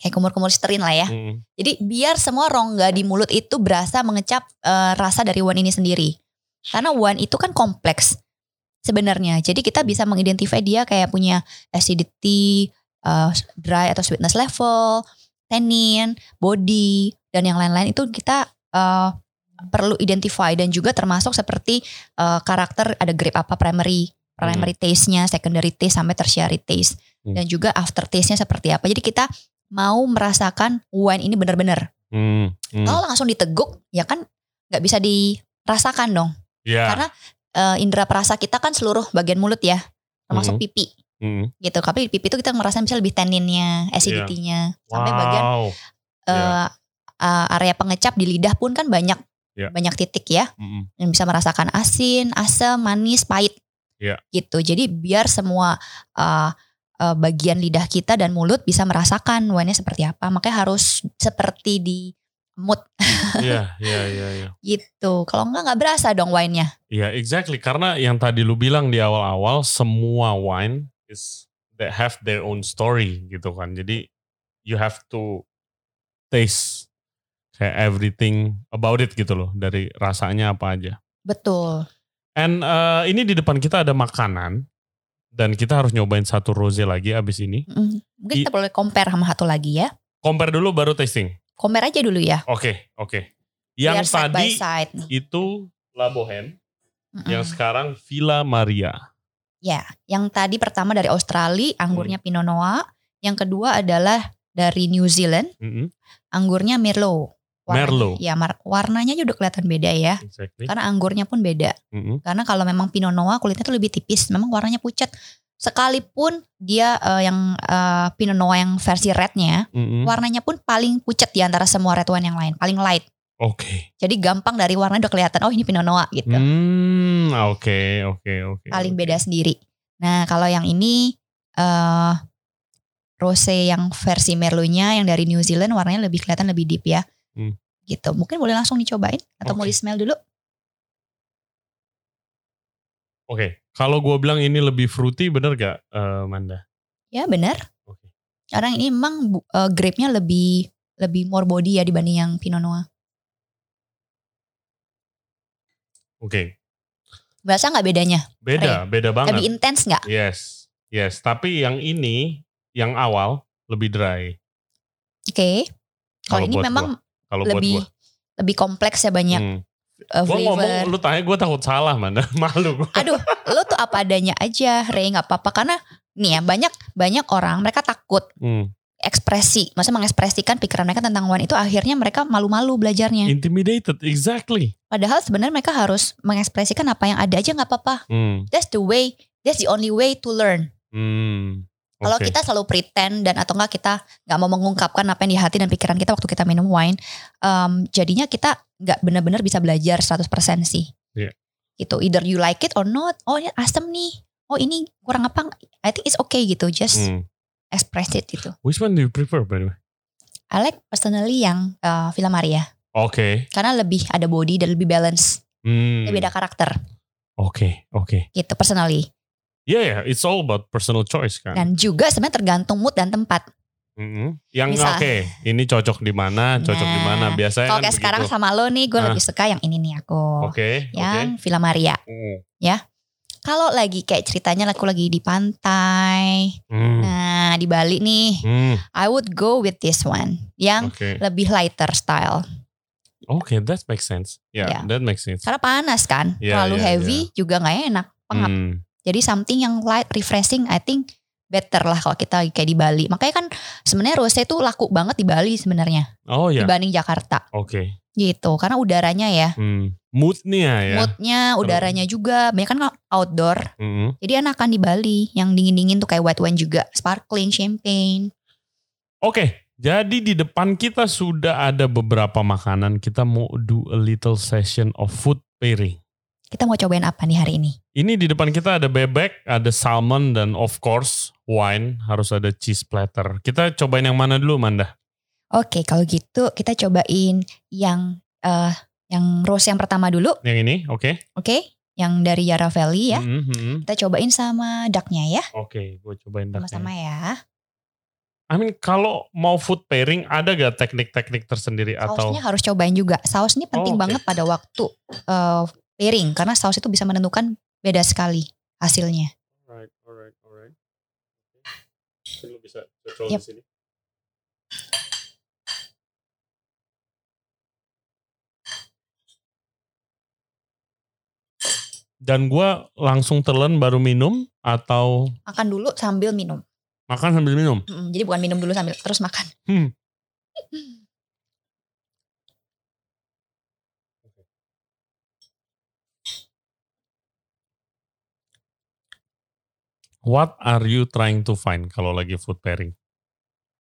kayak kumur-kumur sterin lah ya. hmm. Jadi biar semua rongga di mulut itu berasa mengecap eh, rasa dari wine ini sendiri. Karena wine itu kan kompleks sebenarnya. Jadi kita bisa mengidentify dia kayak punya acidity, eh, dry atau sweetness level, tannin, body dan yang lain-lain itu kita eh, perlu identify dan juga termasuk seperti eh, karakter ada grape apa primary primary taste-nya, secondary taste sampai tertiary taste Hmm. dan juga after taste-nya seperti apa. Jadi kita mau merasakan wine ini benar-benar. Hmm, hmm. Kalau langsung diteguk, ya kan nggak bisa dirasakan dong. Ya. Karena eh, indera perasa kita kan seluruh bagian mulut ya, termasuk Mhm. pipi Hmm. gitu. Tapi di pipi itu kita ngerasain bisa lebih tanninnya, acidity-nya, sampai bagian Wow. eh, Iya. eh, area pengecap di lidah pun kan banyak Iya. banyak titik ya, Hmm. yang bisa merasakan asin, asam, manis, pahit, Iya. gitu. Jadi biar semua eh, bagian lidah kita dan mulut bisa merasakan wine-nya seperti apa. Makanya harus seperti di mood Iya, iya, iya, iya. gitu. Kalau enggak nggak berasa dong wine-nya. Iya, exactly. Karena yang tadi lu bilang di awal-awal, semua wine is that have their own story gitu kan. Jadi you have to taste kayak everything about it gitu loh. Dari rasanya apa aja. Betul. And uh, ini di depan kita ada makanan. Dan kita harus nyobain satu rose lagi abis ini. Mm, Mungkin I- kita boleh compare sama satu lagi ya. Compare dulu baru tasting. Compare aja dulu ya. Oke, oke. Biar Yang side by tadi side itu La Bohème. Mm-mm. Yang sekarang Villa Maria. Ya, yang tadi pertama dari Australia, anggurnya Hmm. Pinot Noir. Yang kedua adalah dari New Zealand, Mm-mm, anggurnya Merlot. Merlot. Ya, mar- warnanya juga udah kelihatan beda ya. Exactly. Karena anggurnya pun beda. Mm-mm. Karena kalau memang Pinot Noir kulitnya tuh lebih tipis, memang warnanya pucat. Sekalipun dia eh, yang eh, Pinot Noir yang versi rednya, Mm-mm. warnanya pun paling pucat di antara semua red wine yang lain, paling light. Oke. Jadi gampang dari warna udah kelihatan, oh ini Pinot Noir gitu. Hmm, oke, oke, oke. paling oke. beda sendiri. Nah kalau yang ini eh rose yang versi Merlot-nya yang dari New Zealand warnanya lebih kelihatan lebih deep ya. Hmm. Gitu. Mungkin boleh langsung dicobain atau mau Oke. di smell dulu? Oke, kalau gue bilang ini lebih fruity, bener gak, eh, Manda? Ya benar. Oke. Karena ini emang eh, grape-nya lebih lebih more body ya dibanding yang Pinot Noir. Oke, Berasa nggak bedanya? beda, beda banget. Lebih intens nggak? Yes, yes. Tapi yang ini, yang awal lebih dry. Oke. Kalau ini memang gua. kalau lebih buat lebih kompleks ya banyak Hmm. Gue ngomong, lu tanya gue takut salah, Manda. Malu gue. Aduh, lo tuh apa adanya aja, Rey nggak apa-apa karena nih ya banyak banyak orang mereka takut Hmm. ekspresi, maksudnya mengekspresikan pikiran mereka tentang wine itu akhirnya mereka malu-malu belajarnya. Intimidated, exactly. Padahal sebenarnya mereka harus mengekspresikan apa yang ada aja nggak apa-apa. Hmm. That's the way, that's the only way to learn. Hmm. Kalau Oke. kita selalu pretend dan atau enggak kita nggak mau mengungkapkan apa yang di hati dan pikiran kita waktu kita minum wine, em, jadinya kita nggak benar-benar bisa belajar 100% sih. Iya. Gitu, either you like it or not. Oh ini asem nih. Oh ini kurang apa? I think it's okay gitu. Just Hmm. express it gitu. Which one do you prefer, by the way? I like personally yang uh, Villa Maria. Oke. Karena lebih ada body dan lebih balance. Hmm. Lebih ada karakter Oke, oke. gitu personally. Yeah, yeah, it's all about personal choice kan. Dan juga sebenarnya tergantung mood dan tempat. Mm-mm. Yang oke, ini cocok di mana, cocok di Nah, mana. Biasanya Kalau kan kayak sekarang sama lo nih, gue Ah. lebih suka yang ini nih aku. Oke, oke. Yang Villa Maria. Mm. Kalau lagi kayak ceritanya aku lagi di pantai, Hmm. nah di Bali nih, Hmm. I would go with this one yang Oke. lebih lighter style. Oke, that makes sense. Yeah, Yeah. that makes sense. Karena panas kan, Iya, terlalu iya, heavy juga nggak enak, pengap. Hmm. Jadi something yang light, refreshing, I think better lah kalau kita kayak di Bali. Makanya kan sebenarnya rose itu laku banget di Bali sebenarnya Oh ya, dibanding Jakarta oke. gitu. Karena udaranya ya, Hmm. Moodnya ya. moodnya, udaranya juga, banyak kan outdoor. Mm-mm. Jadi enakan di Bali yang dingin-dingin tuh kayak white wine juga, sparkling, champagne. Oke, jadi di depan kita sudah ada beberapa makanan. Kita mau do a little session of food pairing. Kita mau cobain apa nih hari ini? Ini di depan kita ada bebek, ada salmon, dan of course wine. Harus ada cheese platter. Kita cobain yang mana dulu, Manda? Oke, kalau gitu kita cobain yang eh yang rose yang pertama dulu, Yang ini, oke? oke? Yang dari Yarra Valley ya. Mm-mm, mm-mm. Kita cobain sama ducknya ya, Oke, gue cobain sama-sama ducknya. ya. I mean, kalau mau food pairing, ada gak teknik-teknik tersendiri atau? Sausnya harus cobain juga. Saus ini Oh, penting oke. banget pada waktu eh, pairing karena saus itu bisa menentukan beda sekali hasilnya. Alright, alright, alright. Oke. Lu bisa control Yep. di sini. Dan gua langsung telan baru minum atau Makan dulu sambil minum. makan sambil minum. Mm, Jadi bukan minum dulu sambil terus makan. Hmm. What are you trying to find kalau lagi food pairing?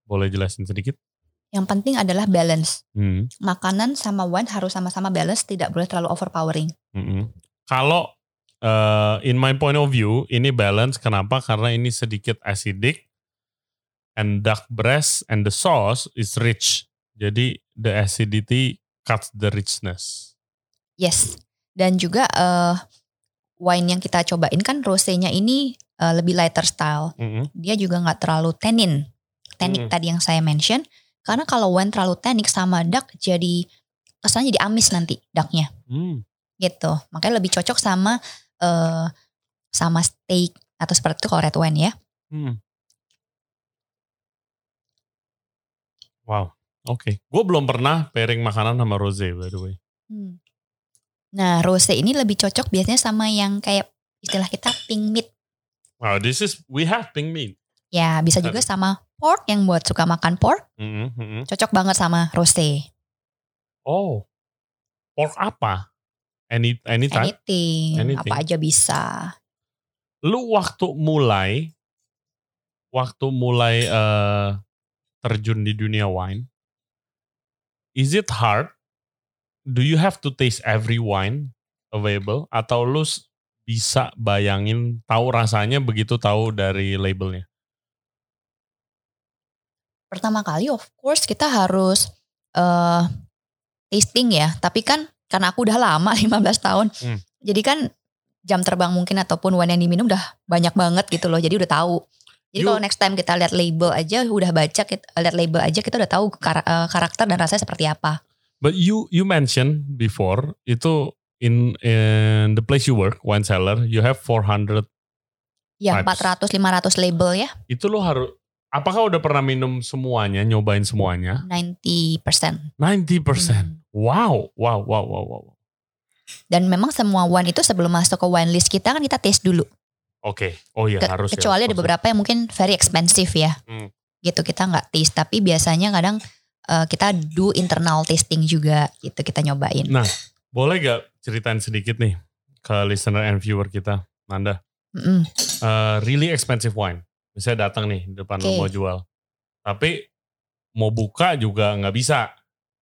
Boleh jelasin sedikit? Yang penting adalah balance. Hmm. Makanan sama wine harus sama-sama balance, tidak boleh terlalu overpowering. Mm-mm. Kalau uh, in my point of view ini balance kenapa? Karena ini sedikit acidic and duck breast and the sauce is rich. Jadi the acidity cuts the richness. Yes. Dan juga eh, wine yang kita cobain kan rosé-nya ini eh, lebih lighter style. Mm-mm. Dia juga nggak terlalu tannin. Tannic Hmm. tadi yang saya mention. Karena kalau wine terlalu tannic sama duck jadi kesannya jadi amis nanti ducknya Hmm. gitu. Makanya lebih cocok sama eh sama steak atau seperti itu kalau red wine ya. Hmm. Wow. Oke. Gue belum pernah pairing makanan sama rosé by the way. Hmm. Nah, rose ini lebih cocok biasanya sama yang kayak istilah kita pink meat. Wow, this is we have pink meat. Ya, bisa juga sama pork yang buat suka makan pork, Mm-mm, mm-mm. cocok banget sama rose. Oh, pork apa? Any anytime? Anything, Anything. apa aja bisa. lu waktu mulai waktu mulai eh, terjun di dunia wine is it hard do you have to taste every wine available atau lu bisa bayangin tahu rasanya begitu tahu dari labelnya Pertama kali of course kita harus eh tasting ya, tapi kan karena aku udah lama 15 tahun. Hmm. Jadi kan jam terbang mungkin ataupun wine yang diminum udah banyak banget gitu loh. Jadi udah tahu. Jadi kalau next time kita lihat label aja udah baca kita lihat label aja kita udah tahu kar- eh, karakter dan rasanya seperti apa. but you you mentioned before itu in in the place you work wine cellar you have 400 Ya Vibes. 400 500 label ya, itu lu harus apakah udah pernah minum semuanya nyobain semuanya 90%. 90% Hmm. wow wow wow wow wow Dan memang semua wine itu sebelum masuk ke wine list kita kan kita taste dulu. Oke, oh iya Ke- harus ya. kecuali ada ya. beberapa yang mungkin very expensive ya. Hmm. Gitu kita nggak taste tapi biasanya kadang eh, kita do internal tasting juga gitu kita nyobain. Nah. Boleh gak ceritain sedikit nih ke listener and viewer kita, Nanda? Mm-mm. Eh, really expensive wine. Misalnya datang nih di depan lu Oke. mau jual, tapi mau buka juga nggak bisa,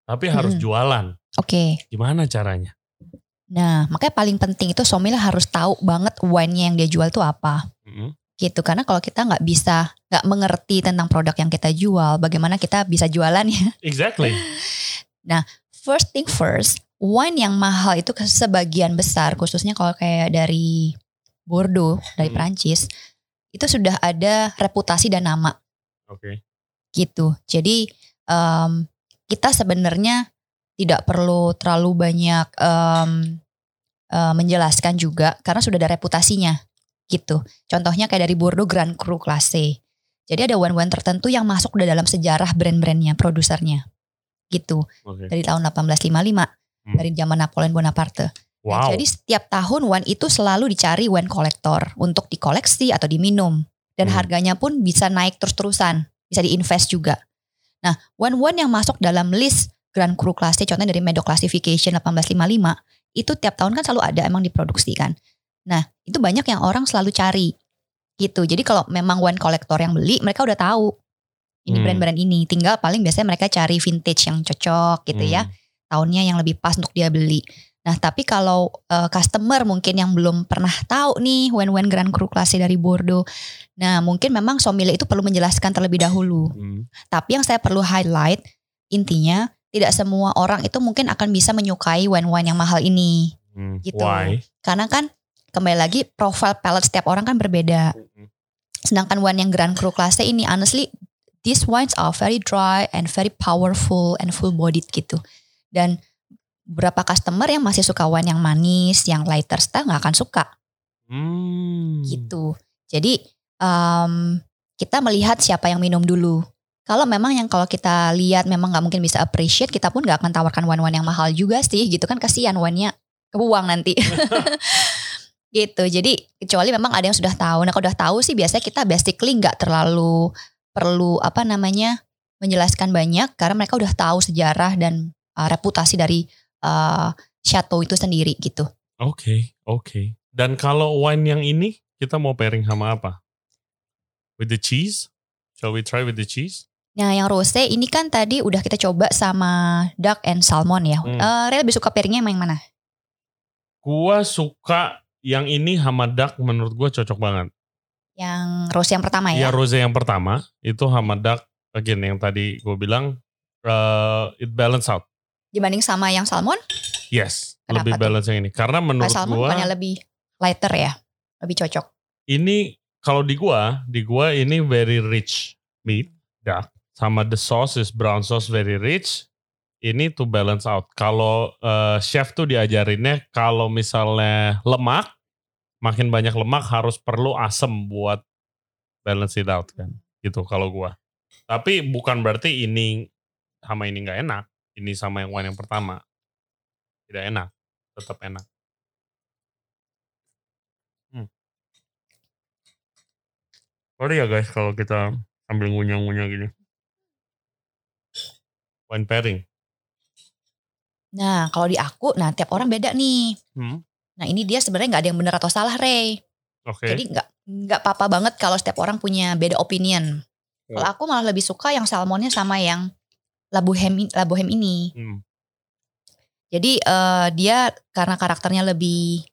tapi harus Mm-mm. jualan. Oke. Gimana caranya? Nah, makanya paling penting itu sommelier harus tahu banget wine-nya yang dia jual tuh apa. Mm-mm. gitu karena kalau kita nggak bisa nggak mengerti tentang produk yang kita jual bagaimana kita bisa jualan ya Exactly. nah first thing first wine yang mahal itu sebagian besar khususnya kalau kayak dari Bordeaux dari Hmm. Prancis itu sudah ada reputasi dan nama Oke. gitu jadi em, kita sebenarnya tidak perlu terlalu banyak em, eh, menjelaskan juga karena sudah ada reputasinya gitu. Contohnya kayak dari Bordeaux Grand Cru Classé. Jadi ada wine-wine tertentu yang masuk udah dalam sejarah brand-brandnya, produsernya. Gitu. Oke. Dari tahun 1855, Hmm. dari zaman Napoleon Bonaparte. Nah, Wow. jadi setiap tahun wine itu selalu dicari wine kolektor untuk dikoleksi atau diminum. Dan Hmm. harganya pun bisa naik terus-terusan. Bisa diinvest juga. Nah, wine-wine yang masuk dalam list Grand Cru Classé, contohnya dari Medoc Classification 1855, itu tiap tahun kan selalu ada emang diproduksi kan. Nah, itu banyak yang orang selalu cari. Gitu. Jadi kalau memang wine kolektor yang beli, mereka udah tahu. Ini Hmm. brand-brand ini. Tinggal paling biasanya mereka cari vintage yang cocok gitu ya Hmm. Tahunnya yang lebih pas untuk dia beli. Nah, tapi kalau eh, customer mungkin yang belum pernah tahu nih wine-wine Grand Cru Classé dari Bordeaux. Nah, mungkin memang sommelier itu perlu menjelaskan terlebih dahulu. Hmm. Tapi yang saya perlu highlight intinya tidak semua orang itu mungkin akan bisa menyukai wine-wine yang mahal ini. Hmm. Gitu. Why? Karena kan kembali lagi profile palate setiap orang kan berbeda. Hmm. Sedangkan wine yang Grand Cru Classé ini honestly these wines are very dry and very powerful and full bodied gitu. Dan beberapa customer yang masih suka wine yang manis, yang lighter style nggak akan suka Hmm. gitu. Jadi em, kita melihat siapa yang minum dulu. Kalau memang yang kalau kita lihat memang nggak mungkin bisa appreciate, kita pun nggak akan tawarkan wine-wine yang mahal juga sih, gitu kan kasihan wine-nya kebuang nanti. gitu. Jadi kecuali memang ada yang sudah tahu. Nah kalau udah tahu sih biasanya kita basically nggak terlalu perlu apa namanya menjelaskan banyak karena mereka udah tahu sejarah dan uh, reputasi dari uh, chateau itu sendiri gitu. Oke, oke. Dan kalau wine yang ini kita mau pairing sama apa? With the cheese? Shall we try with the cheese? Nah yang rose ini kan tadi udah kita coba sama duck and salmon ya. Hmm. Eh, Ray lebih suka pairingnya yang mana? Gua suka yang ini hamadak menurut gua cocok banget. Yang rose yang pertama Ya ya? rose yang pertama itu hamadak again yang tadi gue bilang uh, it balance out. Dibanding sama yang salmon? Yes, Kenapa lebih tuh? balance yang ini. Karena menurut salmon gua bukannya lebih lighter ya? Lebih cocok. ini kalau di gua, di gua ini very rich meat, duck. Sama the sauce is brown sauce very rich. Ini to balance out. Kalau eh, chef tuh diajarinnya kalau misalnya lemak, makin banyak lemak harus perlu asam buat balance it out kan. Gitu kalau gua. Tapi bukan berarti ini sama ini nggak enak. Ini sama yang wine yang pertama. Tidak enak. Tetap enak. Sorry ya guys kalau kita sambil ngunyah-ngunyah gini. Wine pairing. Nah kalau di aku, nah tiap orang beda nih. Hmm. Nah ini dia sebenarnya nggak ada yang benar atau salah Ray. Oke. Jadi nggak nggak apa-apa banget kalau setiap orang punya beda opinion. Kalau Oh. aku malah lebih suka yang salmonnya sama yang labuhem labuhem ini. Hmm. Jadi eh, dia karena karakternya lebih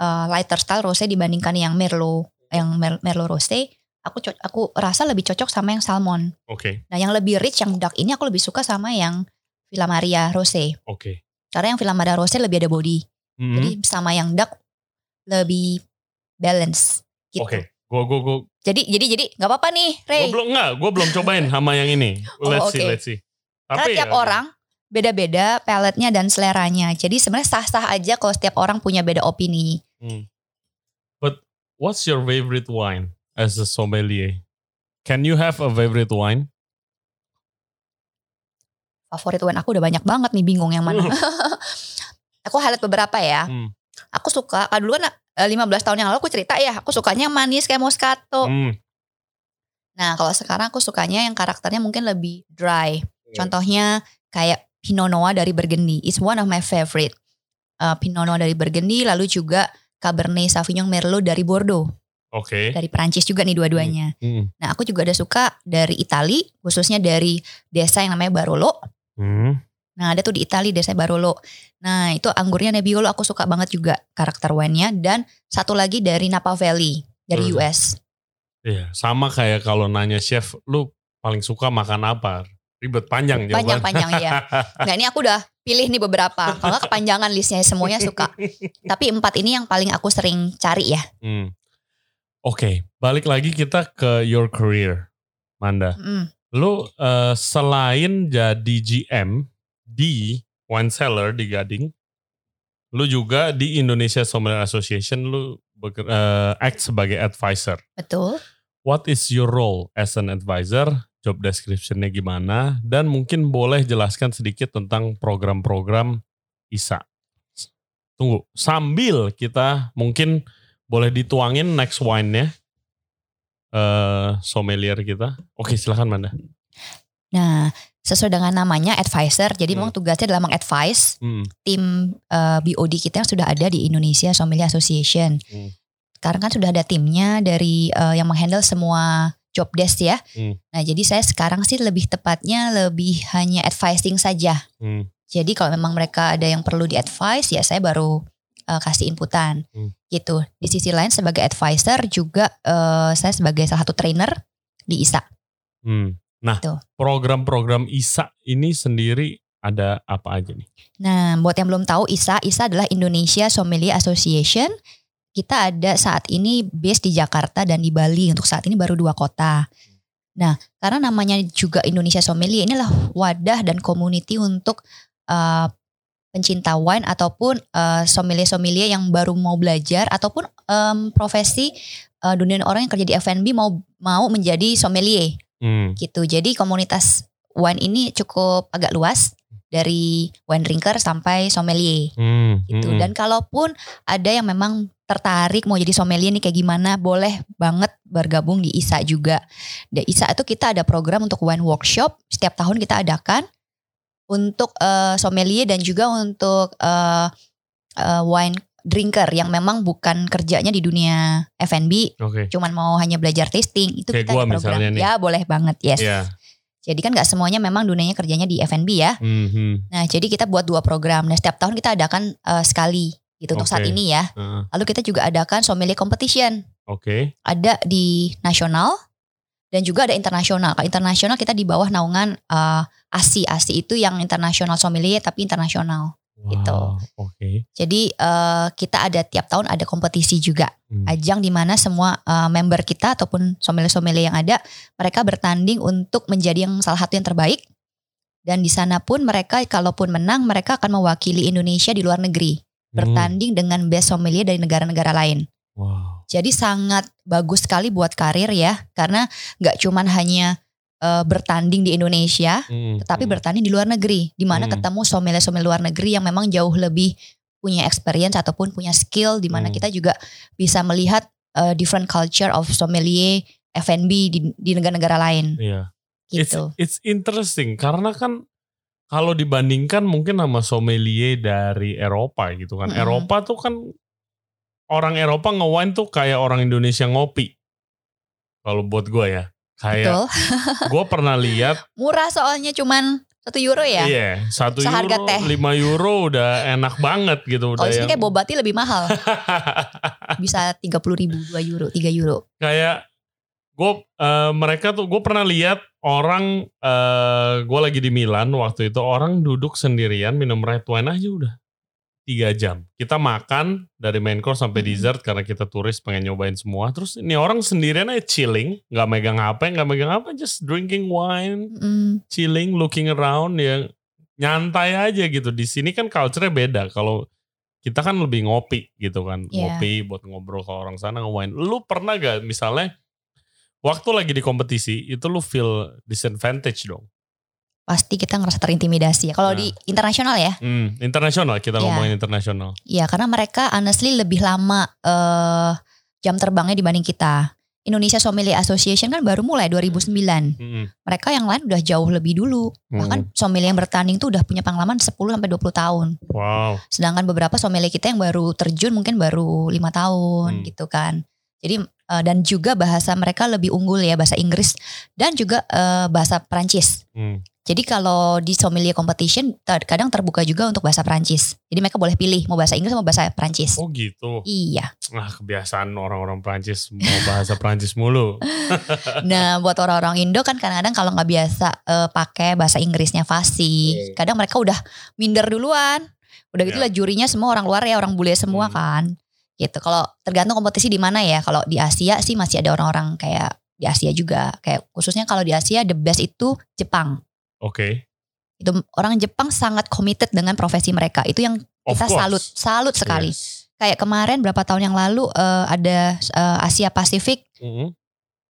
eh, lighter style rose dibandingkan yang merlot, yang Mer- merlot rose, aku aku rasa lebih cocok sama yang salmon. Oke. Nah, yang lebih rich yang dark ini aku lebih suka sama yang Villa Maria rose. Oke. Karena yang Villa Maria rose lebih ada body. Hmm. Jadi sama yang dark lebih balance gitu. Oke. Gua gua gua Jadi jadi jadi nggak apa-apa nih, Ray. gua belum enggak, gua belum cobain sama yang ini. Oh, Let's see, let's see. Karena tiap ya, orang beda-beda paletnya dan seleranya. Jadi sebenarnya sah-sah aja kalau setiap orang punya beda opini. Hmm. But what's your favorite wine as a sommelier? Can you have a favorite wine? favorit wine aku udah banyak banget nih bingung yang mana. aku highlight beberapa ya. Hmm. Aku suka, kalau dulu kan eh, 15 tahun yang lalu aku cerita ya, aku sukanya yang manis kayak Moscato. Hmm. Nah kalau sekarang aku sukanya yang karakternya mungkin lebih dry. Contohnya kayak Pinot Noir dari Burgundy. It's one of my favorite. Eh, Pinot Noir dari Burgundy, lalu juga Cabernet Sauvignon Merlot dari Bordeaux. Oke. Dari Prancis juga nih dua-duanya. Hmm. Nah aku juga ada suka dari Itali, khususnya dari desa yang namanya Barolo. Hmm. Nah ada tuh di Itali desa Barolo. Nah itu anggurnya Nebbiolo aku suka banget juga karakter wine-nya. Dan satu lagi dari Napa Valley dari Hmm. US. Iya, sama kayak kalau nanya chef, lu paling suka makan apa? Ribet panjang jawaban. Panjang-panjang ya. Nah ini aku udah pilih nih beberapa. Kalau nggak kepanjangan listnya semuanya suka. Tapi empat ini yang paling aku sering cari ya. Hmm. Oke, balik lagi kita ke your career, Manda. Mm. Lu eh, selain jadi GM di wine cellar di Gading, lu juga di Indonesia Sommelier Association lu eh, act sebagai advisor. Betul. What is your role as an advisor? Job description-nya gimana? Dan mungkin boleh jelaskan sedikit tentang program-program ISA. Tunggu, sambil kita mungkin boleh dituangin next wine-nya. eh sommelier kita. Oke, silahkan Manda. Nah sesuai dengan namanya advisor. Jadi Hmm. memang tugasnya adalah mengadvise Hmm, tim eh, BOD kita yang sudah ada di Indonesia Sommelier Association. Hmm. Sekarang kan sudah ada timnya dari eh, yang menghandle semua job desk ya. Hmm. Nah jadi saya sekarang sih lebih tepatnya lebih hanya advising saja. hmm, Jadi kalau memang mereka ada yang perlu di advise ya saya baru eh, kasih inputan Hmm. gitu. Di sisi lain sebagai advisor juga eh, saya sebagai salah satu trainer di ISA. hmm. Nah, Tuh. program-program ISA ini sendiri ada apa aja nih? Nah, buat yang belum tahu ISA, ISA adalah Indonesia Sommelier Association. Kita ada saat ini base di Jakarta dan di Bali. Untuk saat ini baru dua kota. Nah, karena namanya juga Indonesia Sommelier, inilah wadah dan community untuk uh, pencinta wine ataupun uh, sommelier-sommelier yang baru mau belajar ataupun um, profesi uh, dunia orang yang kerja di F&B mau mau menjadi sommelier Hmm, gitu. Jadi komunitas wine ini cukup agak luas dari wine drinker sampai sommelier hmm, gitu. hmm, Dan kalaupun ada yang memang tertarik mau jadi sommelier nih kayak gimana, boleh banget bergabung di ISA juga. Di ISA itu kita ada program untuk wine workshop. Setiap tahun kita adakan untuk eh, sommelier dan juga untuk eh, eh, wine drinker yang memang bukan kerjanya di dunia F&B Oke. cuman mau hanya belajar tasting. Itu Kayak kita gua ada program. nih. ya boleh banget yes. Iya. jadi kan nggak semuanya memang dunianya kerjanya di F&B ya. Hmm, hmm, nah jadi kita buat dua program. Nah setiap tahun kita adakan eh, sekali gitu untuk saat ini ya heeh. lalu kita juga adakan sommelier competition Oke. ada di nasional dan juga ada internasional kalau internasional kita di bawah naungan eh, ASI ASI itu yang internasional sommelier tapi internasional Gitu. Wow, Oke. jadi eh, kita ada tiap tahun ada kompetisi juga Hmm. ajang di mana semua uh, member kita ataupun sommelier-sommelier yang ada mereka bertanding untuk menjadi yang salah satu yang terbaik dan di sana pun mereka kalaupun menang mereka akan mewakili Indonesia di luar negeri Hmm. bertanding dengan best sommelier dari negara-negara lain Wow. jadi sangat bagus sekali buat karir ya karena nggak cuman hanya uh, bertanding di Indonesia Hmm, tetapi hmm. bertanding di luar negeri di mana Hmm. ketemu sommelier-sommelier luar negeri yang memang jauh lebih punya experience ataupun punya skill di mana Hmm. kita juga bisa melihat uh, different culture of sommelier F&B di, di negara-negara lain Iya. It's, gitu. it's interesting karena kan kalau dibandingkan mungkin sama sommelier dari Eropa gitu kan. Mm-mm. Eropa tuh kan orang Eropa nge-wine tuh kayak orang Indonesia ngopi. Kalau buat gue ya. Kayak gue pernah lihat Murah soalnya cuman satu euro ya. iya satu Seharga euro teh. lima euro udah enak banget gitu Kalau sini yang kayak bobati lebih mahal. Bisa 30 ribu, 2 euro, 3 euro. kayak gue mereka tuh gue pernah lihat orang eh gue lagi di Milan waktu itu orang duduk sendirian minum red wine aja udah. Tiga jam. Kita makan dari main course sampai Mm-mm. dessert karena kita turis pengen nyobain semua. Terus ini orang sendirian aja chilling nggak megang HP nggak megang apa just drinking wine Mm, chilling looking around ya nyantai aja gitu. Di sini kan culture-nya beda. Kalau kita kan lebih ngopi gitu kan. Iya. ngopi buat ngobrol ke orang sana nge-wine. Lu pernah gak misalnya waktu lagi di kompetisi itu lu feel disadvantage dong pasti kita ngerasa terintimidasi ya. Kalau Nah. di internasional ya, hmm, internasional kita Iya. ngomongin internasional ya karena mereka honestly lebih lama eh jam terbangnya dibanding kita. Indonesia Sommelier Association kan baru mulai 2009. Hmm, Mereka yang lain udah jauh lebih dulu. Bahkan sommelier yang bertanding tuh udah punya pengalaman 10 sampai 20 tahun. wow Sedangkan beberapa sommelier kita yang baru terjun mungkin baru lima tahun Hmm. gitu kan. Jadi eh, dan juga bahasa mereka lebih unggul ya bahasa Inggris dan juga eh, bahasa Perancis. Hmm, Jadi kalau di sommelier competition kadang terbuka juga untuk bahasa Perancis. Jadi mereka boleh pilih mau bahasa Inggris mau bahasa Perancis. Oh gitu. Iya. Ah kebiasaan orang-orang Prancis mau bahasa Prancis mulu. Nah, buat orang-orang Indo kan kadang-kadang kalau nggak biasa eh, pakai bahasa Inggrisnya fasih, Hmm. kadang mereka udah minder duluan. Udah gitu Ya. lah jurinya semua orang luar ya, orang bule semua Hmm. kan. Gitu. Kalau tergantung kompetisi di mana ya. Kalau di Asia sih masih ada orang-orang kayak di Asia juga. Kayak khususnya kalau di Asia the best itu Jepang. Oke. Itu orang Jepang sangat committed dengan profesi mereka. Itu yang kita salut, salut sekali. Yes. Kayak kemarin berapa tahun yang lalu eh, ada eh, Asia Pasifik, Mhm,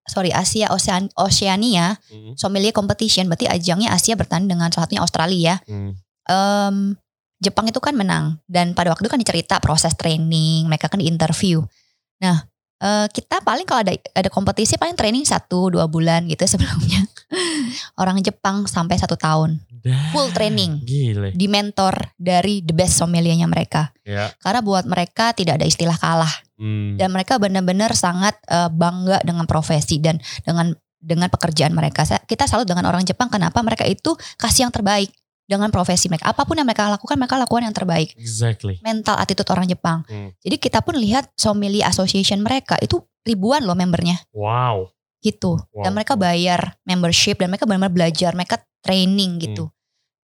sorry Asia Ocean, Oceania mhm, sommelier competition. Berarti ajangnya Asia bertanding dengan salah satunya Australia. mhm. Em, Jepang itu kan menang dan pada waktu itu kan dicerita proses training, mereka kan di interview. Nah eh, kita paling kalau ada ada kompetisi paling training satu dua bulan gitu sebelumnya. Orang Jepang sampai satu tahun full training Gile. di mentor dari the best sommeliernya mereka. Ya. Karena buat mereka tidak ada istilah kalah Hmm. dan mereka benar-benar sangat eh, bangga dengan profesi dan dengan dengan pekerjaan mereka. Kita salut dengan orang Jepang kenapa mereka itu kasih yang terbaik dengan profesi mereka. Apa pun yang mereka lakukan, mereka lakukan yang terbaik. Exactly. Mental attitude orang Jepang. Hmm. Jadi kita pun lihat sommelier association mereka itu ribuan loh membernya Wow. gitu. Wow. Dan mereka bayar membership dan mereka benar-benar belajar, mereka training gitu. Hmm.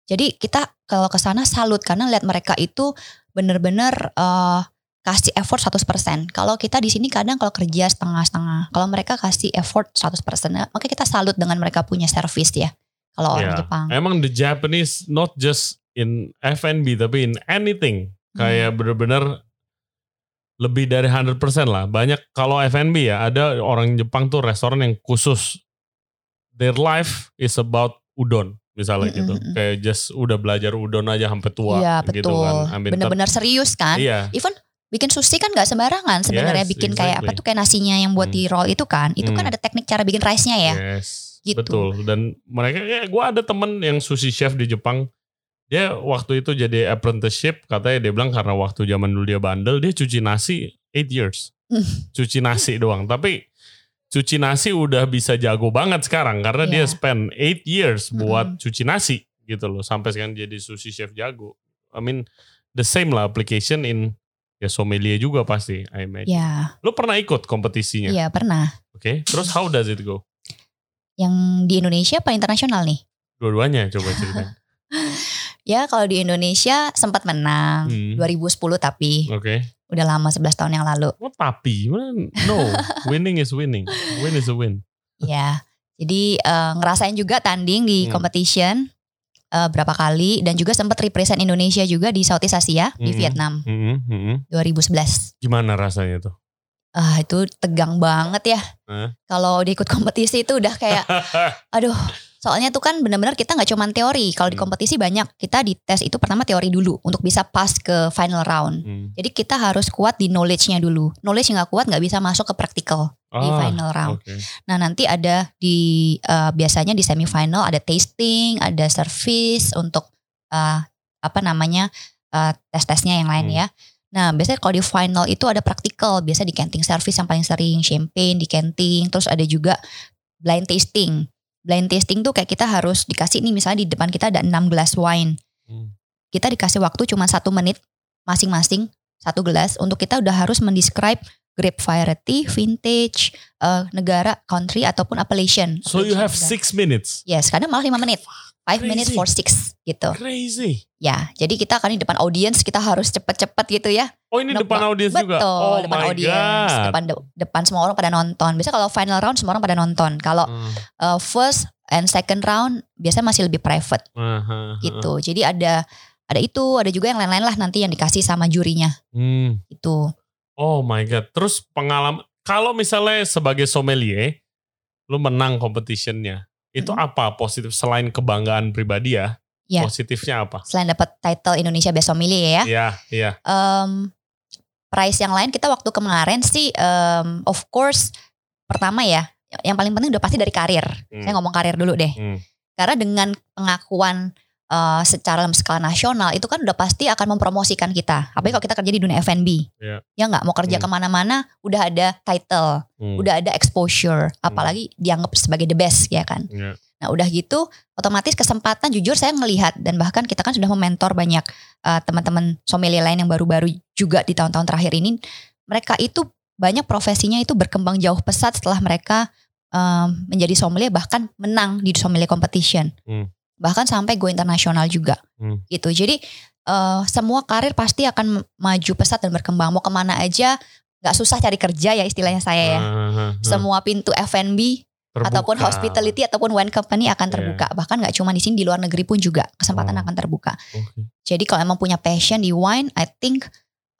Jadi kita kalau ke sana salut karena lihat mereka itu benar-benar eh, kasih effort 100%. Kalau kita di sini kadang kalau kerja setengah-setengah. Kalau mereka kasih effort 100%. Nah, Makanya kita salut dengan mereka punya service ya. Kalau orang Ya. Jepang. Emang the Japanese not just in F&B tapi in anything Hmm. kayak bener-bener lebih dari 100% lah. Banyak kalau F&B ya ada orang Jepang tuh restoran yang khusus their life is about udon misalnya Mm, gitu. mm, mm. Kayak just udah belajar udon aja sampai tua Iya gitu betul. kan. I mean, Benar-benar serius kan. Iya. Even bikin sushi kan nggak sembarangan sebenarnya Yes, bikin kayak apa exactly. tuh kayak nasinya yang buat Hmm. di roll itu kan. Itu kan Hmm. ada teknik cara bikin rice-nya ya. Yes, Gitu. betul. Dan mereka, ya, gue ada temen yang sushi chef di Jepang. Dia waktu itu jadi apprenticeship, katanya dia bilang karena waktu zaman dulu dia bandel, dia cuci nasi 8 years. Hmm. Cuci nasi doang. Tapi cuci nasi udah bisa jago banget sekarang karena dia Iya. spend 8 years buat Mm-mm. cuci nasi gitu loh. Sampai sekarang jadi sushi chef jago. I mean, the same lah application in ya sommelier juga pasti, I imagine. Ya, Lo pernah ikut kompetisinya? iya pernah. Oke, terus how does it go? Yang di Indonesia apa internasional nih? Dua-duanya coba ceritain. Ya kalau di Indonesia sempat menang Hmm. 2010 tapi Oke. udah lama 11 tahun yang lalu. What tapi? No, winning is winning. Win is a win. ya. Jadi eh, ngerasain juga tanding di Hmm. competition eh, berapa kali dan juga sempat represent Indonesia juga di Southeast Asia di Mhm. Vietnam Mm-mm, mm-mm. 2011. Gimana rasanya tuh? Ah itu tegang banget ya. Hah? Kalau diikut kompetisi itu udah kayak aduh soalnya tuh kan benar-benar kita nggak cuma teori kalau di Hmm. kompetisi banyak kita di tes itu pertama teori dulu untuk bisa pas ke final round Hmm. jadi kita harus kuat di knowledge-nya dulu knowledge nggak kuat nggak bisa masuk ke praktikal di Ah, final round Oke. nah nanti ada di eh, biasanya di semifinal ada tasting ada service untuk eh, apa namanya eh, tes-tesnya yang lain Hmm. ya Nah, biasanya kalau di final itu ada praktikal, biasa di canting service yang paling sering, champagne di canting, terus ada juga blind tasting. Blind tasting tuh kayak kita harus dikasih nih misalnya di depan kita ada 6 gelas wine. Hmm. Kita dikasih waktu cuma satu menit masing-masing satu gelas untuk kita udah harus mendescribe grape variety, vintage, eh, negara, country ataupun appellation. So you have six minutes. Yes, kadang malah 5 menit. 5 Crazy. minutes for six gitu. Crazy. Ya, jadi kita akan di depan audience kita harus cepet-cepet gitu ya. Oh ini depan audiens juga. Betul, Oh depan god. depan de- depan semua orang pada nonton. Biasanya kalau final round semua orang pada nonton. Kalau Hmm. uh, first and second round biasanya masih lebih private Aha, aha. gitu. Jadi ada ada itu, ada juga yang lain-lain lah nanti yang dikasih sama jurinya Hmm. itu. Oh my god. Terus pengalaman kalau misalnya sebagai sommelier lu menang competitionnya, itu Mm-mm. apa positif selain kebanggaan pribadi ya? Iya. Positifnya apa? Selain dapat title Indonesia Best Sommelier ya, Iya, iya. em, prize yang lain kita waktu kemarin sih, em, of course pertama ya, yang paling penting udah pasti dari karir. Hmm. Saya ngomong karir dulu deh. Hmm. Karena dengan pengakuan eh, secara dalam skala nasional itu kan udah pasti akan mempromosikan kita. Apalagi kalau kita kerja di dunia F&B. Iya. Ya nggak mau kerja Hmm. ke mana-mana udah ada title, Hmm. udah ada exposure. Apalagi dianggap sebagai the best ya kan. Iya. Nah udah gitu otomatis kesempatan jujur saya ngelihat dan bahkan kita kan sudah mementor banyak uh, teman-teman sommelier lain yang baru-baru juga di tahun-tahun terakhir ini. Mereka itu banyak profesinya itu berkembang jauh pesat setelah mereka um, menjadi sommelier bahkan menang di sommelier competition. Hmm. Bahkan sampai go internasional juga. Hmm. Gitu. Jadi uh, semua karir pasti akan maju pesat dan berkembang. Mau ke mana aja nggak susah cari kerja ya istilahnya saya ya. Uh, uh, uh. Semua pintu F&B terbuka. ataupun hospitality ataupun wine company akan iya. terbuka. Yeah. Bahkan nggak cuma di sini di luar negeri pun juga kesempatan oh. akan terbuka. Okay. Jadi kalau emang punya passion di wine, I think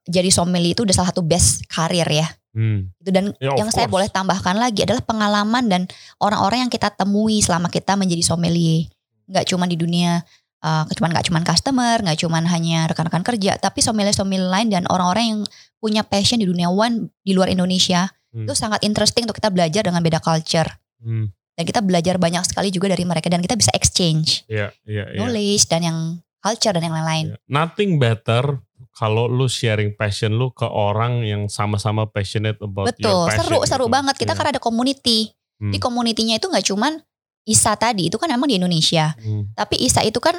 jadi sommelier itu udah salah satu best karir ya. Hmm. Itu dan yeah, yang saya boleh tambahkan lagi adalah pengalaman dan orang-orang yang kita temui selama kita menjadi sommelier. Nggak cuma di dunia uh, cuman nggak cuma customer, nggak cuma hanya rekan-rekan kerja, tapi sommelier-sommelier lain dan orang-orang yang punya passion di dunia wine di luar Indonesia hmm. itu sangat interesting untuk kita belajar dengan beda culture. Hmm. Dan kita belajar banyak sekali juga dari mereka dan kita bisa exchange yeah, yeah, yeah. knowledge dan yang culture dan yang lain-lain. Yeah. Nothing better kalau lu sharing passion lu ke orang yang sama-sama passionate about Betul, seru seru gitu. banget. Kita yeah. kan ada community. Hmm. Di community-nya itu nggak cuman ISA tadi itu kan emang di Indonesia. Hmm. Tapi ISA itu kan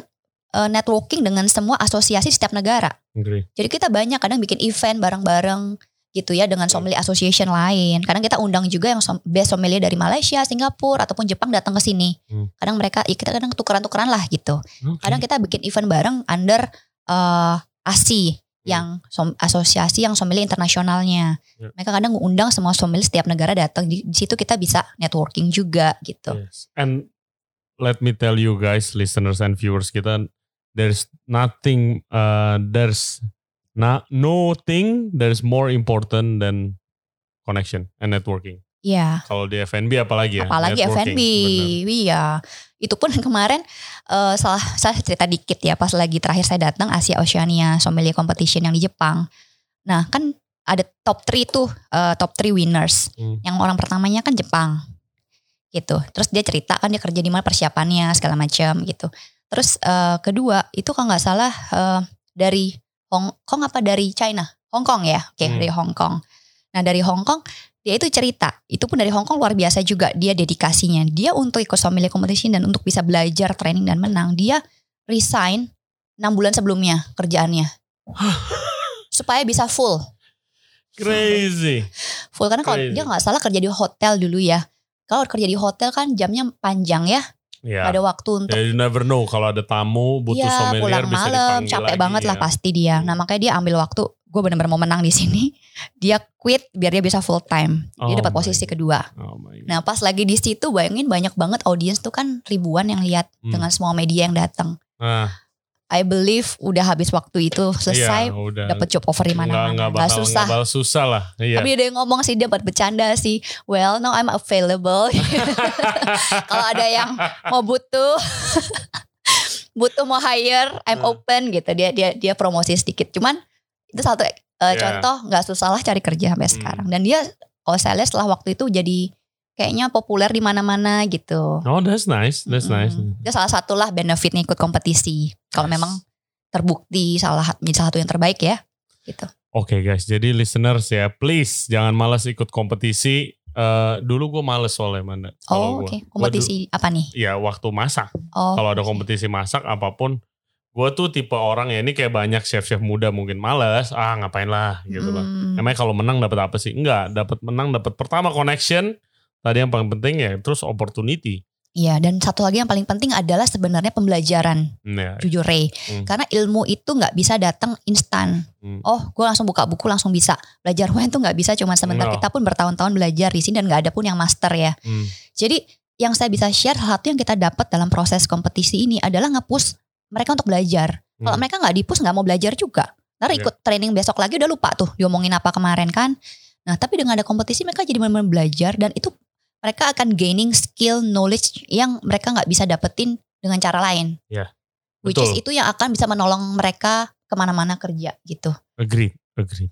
uh, networking dengan semua asosiasi di setiap negara. Agree. Jadi kita banyak kadang bikin event bareng-bareng gitu ya dengan sommelier association lain. Kadang kita undang juga yang best sommelier dari Malaysia, Singapura ataupun Jepang datang ke sini. Hmm. Kadang mereka ya kita kadang tukeran-tukeran lah gitu. Okay. Kadang kita bikin event bareng under uh, ASI hmm. Yang som, asosiasi yang sommelier internasionalnya. Yeah. Mereka kadang undang semua sommelier setiap negara datang di, di situ kita bisa networking juga gitu. Yes. And let me tell you guys, listeners and viewers kita, there's nothing, uh, there's Nah, no thing that is more important than connection and networking. Iya. Kalau di FNB apalagi ya? Apalagi FNB, iya. Itu pun kemarin uh, salah saya cerita dikit ya pas lagi terakhir saya datang Asia Oceania Sommelier Competition yang di Jepang. Nah kan ada top 3 tuh uh, top 3 winners. Hmm. Yang orang pertamanya kan Jepang gitu. Terus dia cerita kan dia kerja di mana persiapannya segala macam gitu. Terus uh, kedua itu kalau nggak salah uh, dari Hong Kong apa dari China? Hong Kong ya, oke okay, hmm. dari Hong Kong. Nah dari Hong Kong dia itu cerita, itu pun dari Hong Kong luar biasa juga dia dedikasinya. Dia untuk ikut sommelier competition dan untuk bisa belajar training dan menang, dia resign 6 bulan sebelumnya kerjaannya. supaya bisa full. Crazy. Full karena kalau dia nggak salah kerja di hotel dulu ya. Kalau kerja di hotel kan jamnya panjang ya. Ya. Ada waktu untuk. Ya, you never know kalau ada tamu butuh ya, sommelier pulang bisa malam, capek lagi, banget ya. lah pasti dia. Nah makanya dia ambil waktu. Gue benar-benar mau menang di sini. Dia quit biar dia bisa full time. Dia oh dapat posisi God. kedua. Oh nah pas lagi di situ bayangin banyak banget audiens tuh kan ribuan yang lihat hmm. dengan semua media yang datang. Ah. I believe udah habis waktu itu selesai iya, dapat job offer di mana-mana. Gak, susah. Gak susah lah. Iya. Tapi dia ngomong sih dia buat bercanda sih. Well, now I'm available. Kalau ada yang mau butuh butuh mau hire, I'm hmm. open gitu. Dia dia dia promosi sedikit. Cuman itu satu uh, yeah. contoh nggak susah lah cari kerja sampai hmm. sekarang. Dan dia kalau saya lihat setelah waktu itu jadi kayaknya populer di mana-mana gitu. Oh, that's nice. That's hmm. nice. Itu salah satu lah benefitnya ikut kompetisi. Kalau yes. memang terbukti salah menjadi salah satu yang terbaik ya, gitu. Oke okay, guys, jadi listeners ya, please jangan malas ikut kompetisi. Uh, dulu gue males soalnya mana. Oh oke, okay. kompetisi gua, apa nih? Ya waktu masak. Oh, Kalau ada kompetisi masak apa pun, gue tuh tipe orang ya ini kayak banyak chef-chef muda mungkin males. Ah ngapain lah gitu hmm. loh. Emangnya kalau menang dapat apa sih? Enggak, dapat menang dapat pertama connection, Tadi yang paling penting ya terus opportunity. Iya dan satu lagi yang paling penting adalah sebenarnya pembelajaran ya. jujur Ray hmm. karena ilmu itu nggak bisa datang instan hmm. oh gue langsung buka buku langsung bisa belajar wine tuh nggak bisa cuma sebentar no. kita pun bertahun-tahun belajar di sini dan nggak ada pun yang master ya hmm. jadi yang saya bisa share satu yang kita dapat dalam proses kompetisi ini adalah ngepush mereka untuk belajar hmm. kalau mereka nggak dipus nggak mau belajar juga Ntar yeah. ikut training besok lagi udah lupa tuh diomongin apa kemarin kan nah tapi dengan ada kompetisi mereka jadi benar-benar belajar dan itu mereka akan gaining skill knowledge yang mereka nggak bisa dapetin dengan cara lain. Ya. Yeah, Which is itu yang akan bisa menolong mereka ke mana-mana kerja gitu. Agree, agree.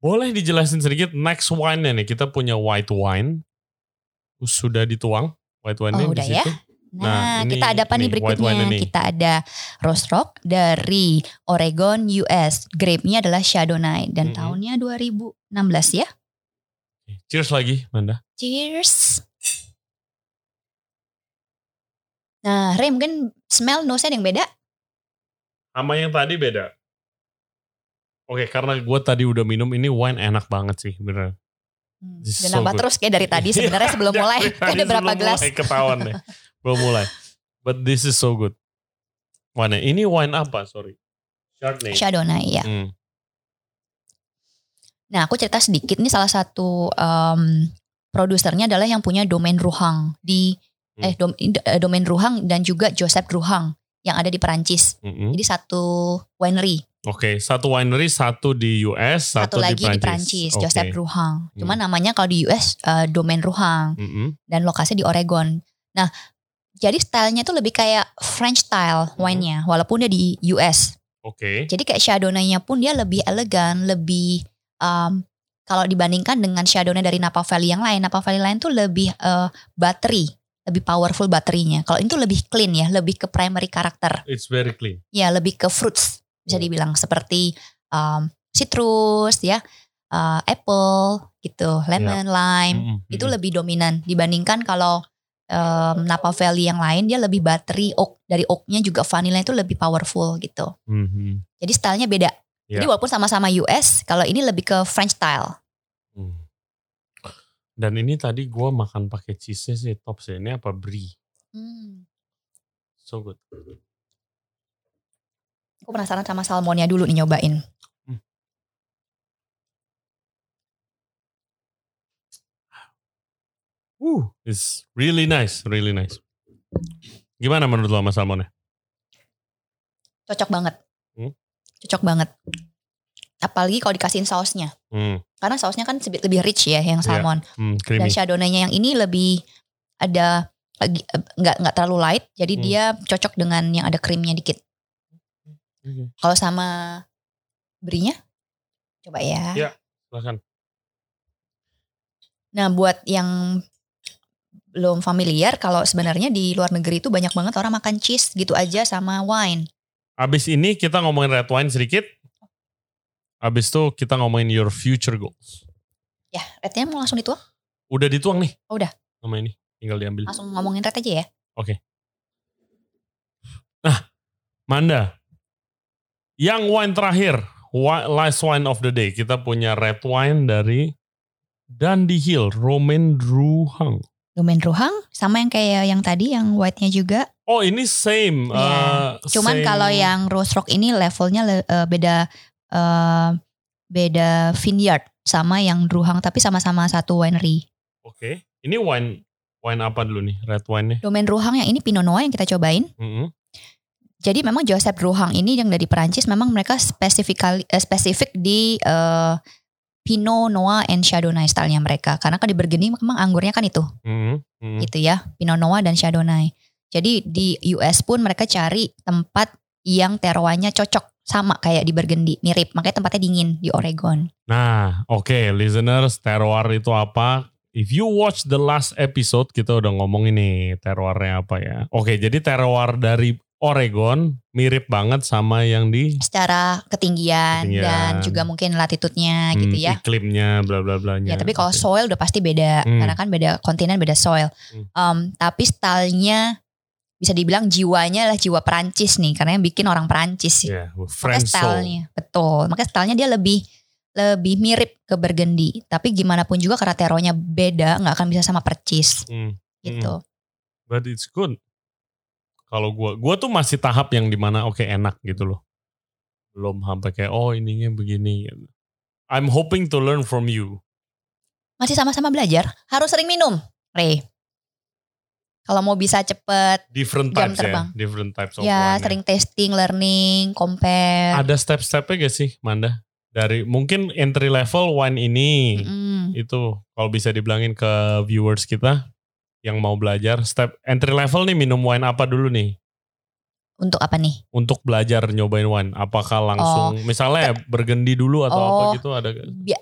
Boleh dijelasin sedikit next wine nih kita punya white wine sudah dituang white wine oh, udah ya. Nah, nah ini, kita ada apa nih berikutnya? Kita ada Rose Rock dari Oregon, US. Grape-nya adalah Chardonnay dan mm -hmm. tahunnya 2016 ya. Cheers lagi, Manda. Cheers. Nah, Ray mungkin smell nose yang beda. Sama yang tadi beda. Oke, karena gue tadi udah minum ini wine enak banget sih, bener. Hmm. Dan so nambah good. terus kayak dari tadi sebenarnya sebelum mulai Dari tadi ada berapa sebelum gelas. Mulai ketahuan deh. Belum mulai. But this is so good. Wine ini wine apa? Sorry. Chardonnay. Chardonnay ya. Hmm. Nah, aku cerita sedikit nih salah satu em, produsernya adalah yang punya domain Ruhang di Hmm. eh dom- eh, domain Ruhang dan juga Joseph Ruhang yang ada di Perancis. Mm-mm. Jadi satu winery, Oke, satu winery, satu di US, satu, satu, lagi di di Perancis, Oke. Joseph Ruhang. Cuma Hmm. namanya kalau di US eh, domain Ruhang Mm-mm. dan lokasi di Oregon. Nah, jadi stylenya tuh lebih kayak French style Hmm. wine-nya walaupun dia di US. Oke. Jadi kayak Chardonnay-nya pun dia lebih elegan, lebih um, kalau dibandingkan dengan Chardonnay dari Napa Valley yang lain, Napa Valley lain tuh lebih uh, battery, lebih powerful baterinya. Kalau itu lebih clean ya, lebih ke primary karakter. It's very clean. Ya, lebih ke fruits bisa Hmm. dibilang seperti um, citrus ya, uh, apple gitu, lemon, lime. Mm-mm. Itu Mm-mm. lebih dominan dibandingkan kalau um, Napa Valley yang lain dia lebih battery oak dari oaknya juga vanilla itu lebih powerful gitu. Mhm. Jadi stylenya beda. Jadi Ya. walaupun sama-sama US, kalau ini lebih ke French style. Hmm. Dan ini tadi gue makan pakai cheese sih top sih. Ini apa brie? So good. Aku penasaran sama salmonnya dulu nih nyobain. Uh, it's really nice, really nice. Gimana menurut lo sama salmonnya? Cocok banget. Hmm? Cocok banget. Apalagi kalau dikasihin sausnya. Hmm, Karena sausnya kan lebih rich ya yang Iya, salmon. hmm, Dan. Chardonnay-nya yang ini lebih ada eh, nggak nggak terlalu light, jadi Hmm. dia cocok dengan yang ada krimnya dikit. Oke, Kalau sama berinya, coba ya. Iya. Silahkan. Nah buat yang belum familiar, kalau sebenarnya di luar negeri itu banyak banget orang makan cheese gitu aja sama wine. Abis ini kita ngomongin red wine sedikit. Abis itu kita ngomongin your future goals. Ya, rednya mau langsung dituang? Udah dituang nih. Oh, udah. Nama ini. Tinggal diambil. Langsung ngomongin red aja ya. Manda. Yang wine terakhir. Last wine of the day. Kita punya red wine dari Dundee Hill. Romain Druhang. Domain Ruhang sama yang kayak yang tadi yang white-nya juga. Oh ini same. Iya. uh, Cuman same- kalau yang Rose Rock ini levelnya le- eh, beda eh, beda vineyard sama yang Druhang tapi sama-sama satu winery. Oke. Ini wine wine apa dulu nih? Red wine-nya. Domain Ruhang yang ini Pinot Noir yang kita cobain. Mm-mm. Jadi memang Joseph Ruhang ini yang dari Perancis memang mereka spesifik spesifik di eh, Pinot Noir and Chardonnay stylenya mereka. Karena kan di Burgundy memang anggurnya kan itu. Mm-mm. Mm-mm. gitu ya, Pinot Noir dan Chardonnay. Jadi di US pun mereka cari tempat yang terroirnya cocok sama kayak di Burgundy, mirip. Makanya tempatnya dingin di Oregon. Nah, oke, listeners, terroir itu apa? If you watch the last episode, kita udah ngomongin nih terroirnya apa ya. Oke, jadi terroir dari Oregon mirip banget sama yang di Secara ketinggian, Ketinggian. dan juga mungkin latitudenya hmm, gitu ya. iklimnya, bla bla bla Ya, tapi kalau soil udah pasti beda Hmm. karena kan beda kontinen, beda soil. Hmm. Um, tapi stylenya bisa dibilang jiwanya adalah jiwa Perancis nih, karena yang bikin orang Perancis sih. Ya, Makanya French soul. stylenya, betul. Makanya stylenya dia lebih lebih mirip ke Burgundy. Tapi gimana pun juga karena teronya beda, nggak akan bisa sama percis Hmm, gitu. but it's good. Kalau gua, gua tuh masih tahap yang di mana oke enak gitu loh. Belum sampai kayak oh ininya begini. I'm hoping to learn from you. Masih sama-sama belajar, harus sering minum, Ray. Kalau mau bisa cepet, Different Jam types terbang. ya, different types of ya wine sering testing, learning, compare. Ada step-stepnya gak sih, Manda? Dari mungkin entry level wine ini Mm-mm. itu kalau bisa dibilangin ke viewers kita yang mau belajar step entry level nih minum wine apa dulu nih Untuk apa nih? untuk belajar nyobain wine? Apakah langsung misalnya ya bergendi dulu atau apa Oh. gitu ada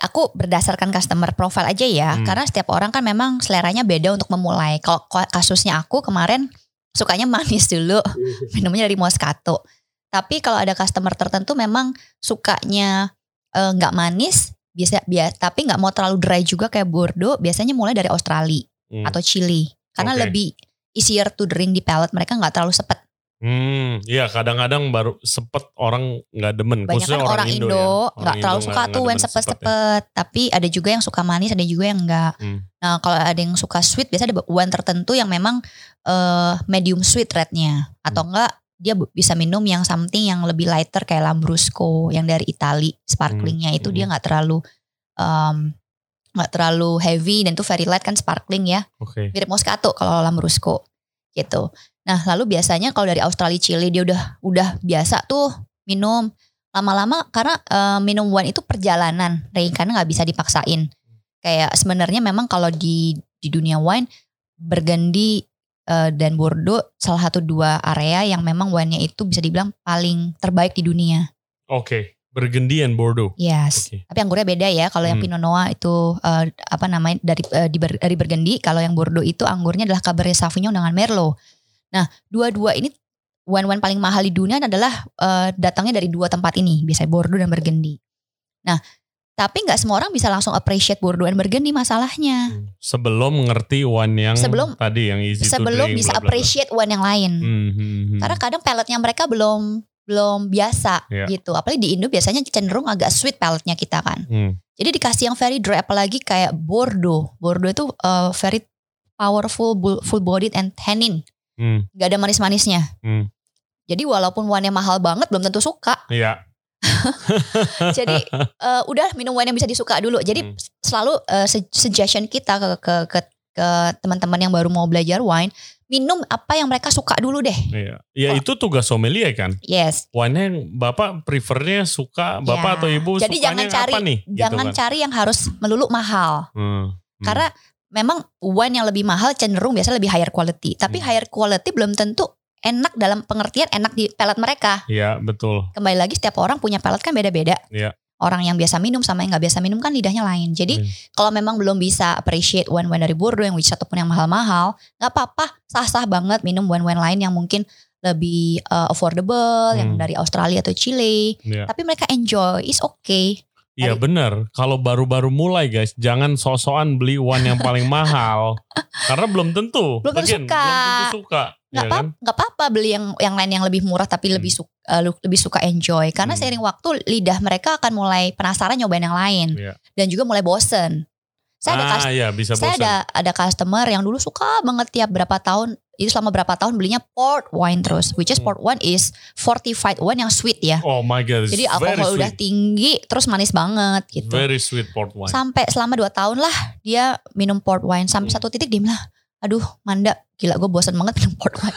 Aku berdasarkan customer profile aja ya, Hmm. karena setiap orang kan memang seleranya beda untuk memulai. Kalau kasusnya aku kemarin sukanya manis dulu, minumnya dari Moscato. Tapi kalau ada customer tertentu memang sukanya eh, nggak manis, biasa biasa tapi nggak mau terlalu dry juga kayak Bordeaux, biasanya mulai dari Australia Hmm. atau Chili karena Oke. lebih easier to drink di palate mereka nggak terlalu sepet. Hmm, iya kadang-kadang baru sepet orang nggak demen. Banyak khususnya kan orang Indo ya. nggak Orang terlalu Indo suka nggak- tuh nggak wine demen sepet ya. sepet-sepet. Tapi ada juga yang suka manis, ada juga yang enggak. Hmm. Nah kalau ada yang suka sweet, biasanya ada wine tertentu yang memang eh, medium sweet rate-nya. Atau Hmm. enggak dia bisa minum yang something yang lebih lighter kayak Lambrusco yang dari Itali sparklingnya itu dia Hmm. nggak terlalu em, nggak terlalu heavy dan itu very light kan sparkling ya Oke. mirip Moscato kalau Lambrusco gitu. Nah lalu biasanya kalau dari Australia Chile dia udah udah biasa tuh minum lama-lama karena eh, minum wine itu perjalanan, Ray, karena nggak bisa dipaksain. Kayak sebenarnya memang kalau di di dunia wine Burgundy eh, dan Bordeaux salah satu dua area yang memang wine-nya itu bisa dibilang paling terbaik di dunia. Oke. Burgundy and Bordeaux. Yes. Oke. Tapi anggurnya beda ya. Kalau yang Hmm. Pinot Noir itu eh, apa namanya dari eh, di Ber- dari Burgundy, kalau yang Bordeaux itu anggurnya adalah Cabernet Sauvignon dengan Merlot. Nah, dua-dua ini wine-wine paling mahal di dunia adalah eh, datangnya dari dua tempat ini, biasanya Bordeaux dan Burgundy. Nah, tapi nggak semua orang bisa langsung appreciate Bordeaux dan Burgundy masalahnya. Hmm. Sebelum ngerti wine yang Sebelum- tadi yang easy to Sebelum drink, bisa bla, bla, bla. appreciate wine yang lain. Hmm, hmm, hmm. Karena kadang palate-nya mereka belum belum biasa Iya. gitu. Apalagi di Indo biasanya cenderung agak sweet palate-nya kita kan. Hmm. Jadi dikasih yang very dry apalagi kayak Bordeaux. Bordeaux itu uh, very powerful, full bodied and tannin. Hmm. Gak ada manis-manisnya. Hmm. Jadi walaupun wine mahal banget belum tentu suka. Iya. Jadi uh, udah minum wine yang bisa disuka dulu. Jadi Hmm. selalu uh, su- suggestion kita ke ke ke, ke teman-teman yang baru mau belajar wine, minum apa yang mereka suka dulu deh. Iya. Ya itu tugas sommelier kan. Yes. Wine yang bapak prefernya suka bapak Ya. atau ibu Jadi jangan cari apa nih? Gitu jangan kan. cari yang harus melulu mahal. Hmm. Hmm. Karena memang wine yang lebih mahal cenderung biasanya lebih higher quality. Tapi Hmm. higher quality belum tentu enak dalam pengertian enak di palate mereka. Iya betul. Kembali lagi setiap orang punya palate kan beda-beda. Iya. Orang yang biasa minum sama yang nggak biasa minum kan lidahnya lain. Jadi Hmm. kalau memang belum bisa appreciate wine-wine dari Bordeaux yang which ataupun yang mahal-mahal, nggak apa-apa, sah-sah banget minum wine-wine lain yang mungkin lebih uh, affordable, yang Hmm. dari Australia atau Chile. Iya. Tapi mereka enjoy, is okay. Iya benar. Kalau baru-baru mulai guys, jangan sok-sokan beli wine yang paling mahal. Karena belum tentu. Belum tentu Again, suka. Belum tentu suka. nggak ya apa kan? apa-apa beli yang yang lain yang lebih murah tapi lebih suka lebih suka enjoy karena Hmm. seiring waktu lidah mereka akan mulai penasaran nyobain yang lain Iya. dan juga mulai bosen. Saya ada ah cus- ya bisa saya ada ada customer yang dulu suka banget tiap berapa tahun itu selama berapa tahun belinya port wine terus which is Hmm. port wine is fortified wine yang sweet ya. Oh my god, Jadi alkohol udah sweet. tinggi terus manis banget gitu. Very sweet port wine. Sampai selama dua tahun lah dia minum port wine sampai Hmm. satu titik dia bilang aduh Manda gila gue bosan banget minum port wine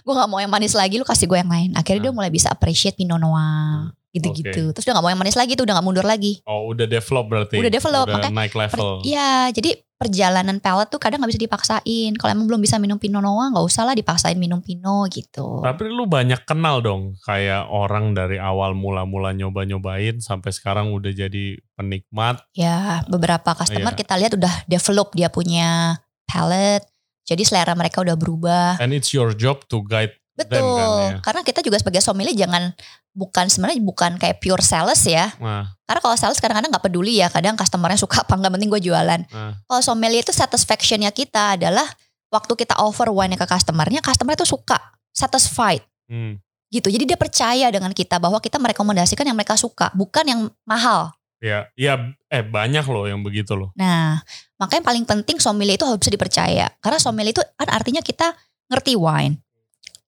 gue gak mau yang manis lagi lu kasih gue yang lain akhirnya dia Hmm. mulai bisa appreciate Pinot Noir gitu-gitu terus dia gak mau yang manis lagi tuh udah gak mundur lagi oh udah develop berarti. Udah develop, Udah makanya naik level. Iya jadi perjalanan palate tuh kadang gak bisa dipaksain kalau emang belum bisa minum Pinot Noir gak usah lah dipaksain minum Pinot gitu Tapi lu banyak kenal dong kayak orang dari awal mula-mula nyoba-nyobain sampai sekarang udah jadi penikmat. ya beberapa customer Iya. kita lihat udah develop dia punya palate jadi selera mereka udah berubah And it's your job to guide betul kan ya. karena kita juga sebagai sommelier jangan bukan sebenarnya bukan kayak pure sales ya Nah, Karena kalau sales kadang-kadang nggak peduli ya, kadang customernya suka apa nggak penting gue jualan. nah. Kalau sommelier itu satisfactionnya kita adalah waktu kita offer wine ke customernya, customer itu suka, satisfied Hmm. gitu. Jadi dia percaya dengan kita bahwa kita merekomendasikan yang mereka suka, bukan yang mahal. Ya, ya eh banyak loh yang begitu loh. Nah, makanya paling penting sommelier itu harus bisa dipercaya. Karena sommelier itu kan artinya kita ngerti wine.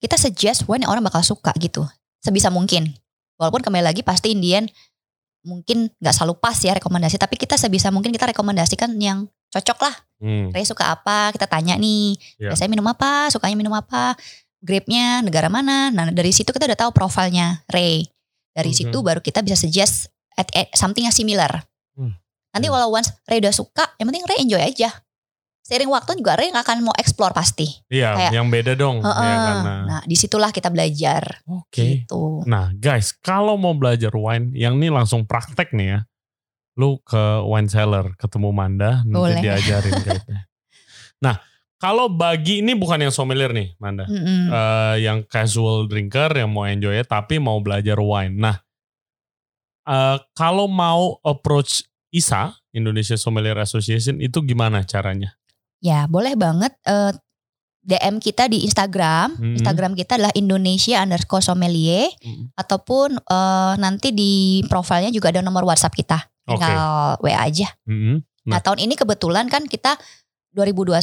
Kita suggest yang orang bakal suka gitu. Sebisa mungkin. Walaupun kembali lagi pasti Indian mungkin nggak selalu pas ya rekomendasi. Tapi kita sebisa mungkin kita rekomendasikan yang cocok lah. Hmm. Ray suka apa? Kita tanya nih. Ya. Biasanya minum apa? Sukanya minum apa? Grape-nya negara mana? Nah dari situ kita udah tahu profilnya Ray. Dari Mhm. situ baru kita bisa suggest at, at something yang similar. Hmm. Nanti Ya. walau once Ray udah suka, yang penting Ray enjoy aja. Seiring waktu juga Ray nggak akan mau explore pasti. Iya, Kayak- yang beda dong. Heeh. ya kan? Nah, di situlah kita belajar. Oke. Gitu. Nah, guys, kalau mau belajar wine, yang ini langsung praktek nih ya. Lu ke wine cellar, ketemu Manda, nanti Boleh. diajarin kayaknya. Nah, kalau bagi ini bukan yang sommelier nih, Manda. Mm-mm. Eh, yang casual drinker yang mau enjoy ya, tapi mau belajar wine. Nah, eh, kalau mau approach ISA, Indonesia Sommelier Association, itu gimana caranya? Ya boleh banget. eh, DM kita di Instagram. Hmm. Instagram kita adalah Indonesia underscore sommelier. Hmm. Ataupun eh, nanti di profilnya juga ada nomor WhatsApp kita. Oke. Tinggal WA aja. Mm-mm. Nah tahun ini kebetulan kan kita 2021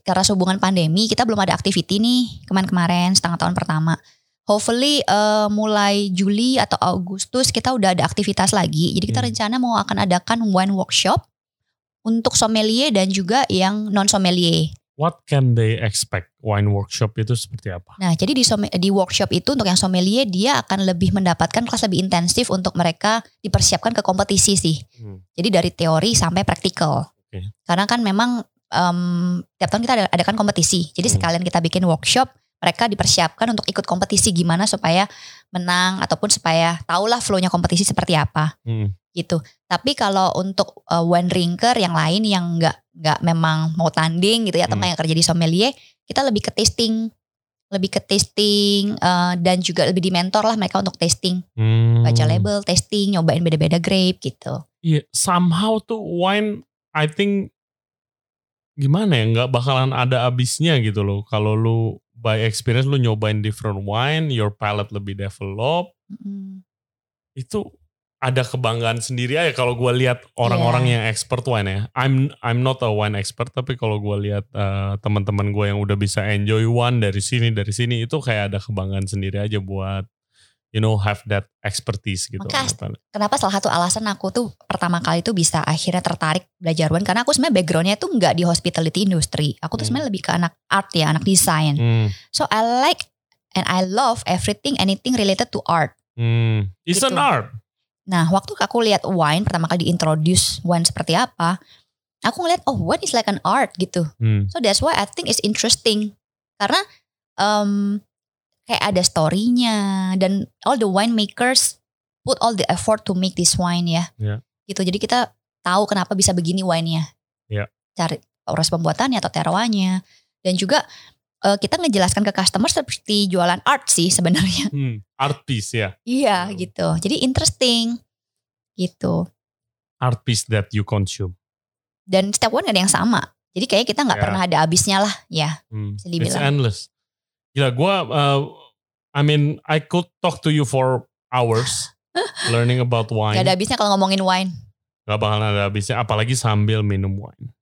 karena hubungan pandemi kita belum ada activity nih kemarin-kemarin setengah tahun pertama. Hopefully eh, mulai Juli atau Agustus kita udah ada aktivitas lagi. Jadi kita Hmm. rencana mau akan adakan wine workshop untuk sommelier dan juga yang non sommelier. What can they expect? Wine workshop itu seperti apa? Nah, jadi di di workshop itu untuk yang sommelier dia akan lebih mendapatkan kelas lebih intensif untuk mereka dipersiapkan ke kompetisi sih. Hmm. Jadi dari teori sampai praktikal. Oke. Karena kan memang em, tiap tahun kita ada adakan kompetisi. Jadi Hmm. sekalian kita bikin workshop, mereka dipersiapkan untuk ikut kompetisi gimana supaya menang ataupun supaya tahulah flow-nya kompetisi seperti apa Hmm. Gitu. Tapi kalau untuk uh, wine drinker yang lain yang nggak nggak memang mau tanding gitu ya atau Hmm. yang kerja di sommelier, kita lebih ke tasting, lebih ke tasting uh, dan juga lebih di mentor lah mereka untuk tasting, Hmm. baca label, tasting, nyobain beda-beda grape gitu. Iya, somehow tuh wine, I think gimana ya, nggak bakalan ada habisnya gitu loh. Kalau lu by experience lu nyobain different wine, your palate lebih develop, Mm. itu ada kebanggaan sendiri aja kalau gua lihat orang-orang Iya. yang expert wine ya. I'm I'm not a wine expert tapi kalau gua lihat eh, teman-teman gue yang udah bisa enjoy wine dari sini dari sini itu kayak ada kebanggaan sendiri aja buat you know have that expertise gitu. Maka Kenapa salah satu alasan aku tuh pertama kali tuh bisa akhirnya tertarik belajar wine karena aku sebenarnya backgroundnya tuh nggak di hospitality industry. Aku tuh Hmm. sebenarnya lebih ke anak art ya, anak desain. Hmm. So I like and I love everything anything related to art. Hmm. It's Gitu. an art. Nah, waktu aku lihat wine pertama kali diintroduce wine seperti apa, aku ngeliat oh wine is like an art gitu. Hmm. So that's why I think it's interesting karena um, kayak ada story-nya dan all the winemakers put all the effort to make this wine ya. Ya. Gitu. Jadi kita tahu kenapa bisa begini wine-nya. Ya. Cari proses pembuatannya atau terroirnya dan juga eh, kita ngejelaskan ke customer seperti jualan art sih sebenarnya. Hmm. Art piece ya. Iya Hmm. gitu. Jadi interesting gitu. Art piece that you consume. Dan setiap wine ada yang sama. Jadi kayaknya kita nggak Ya. pernah ada habisnya lah ya. Hmm. Bisa It's endless. Gila, gue, I mean, I could talk to you for hours learning about wine. Gak ada habisnya kalau ngomongin wine. Gak bakalan ada habisnya, apalagi sambil minum wine.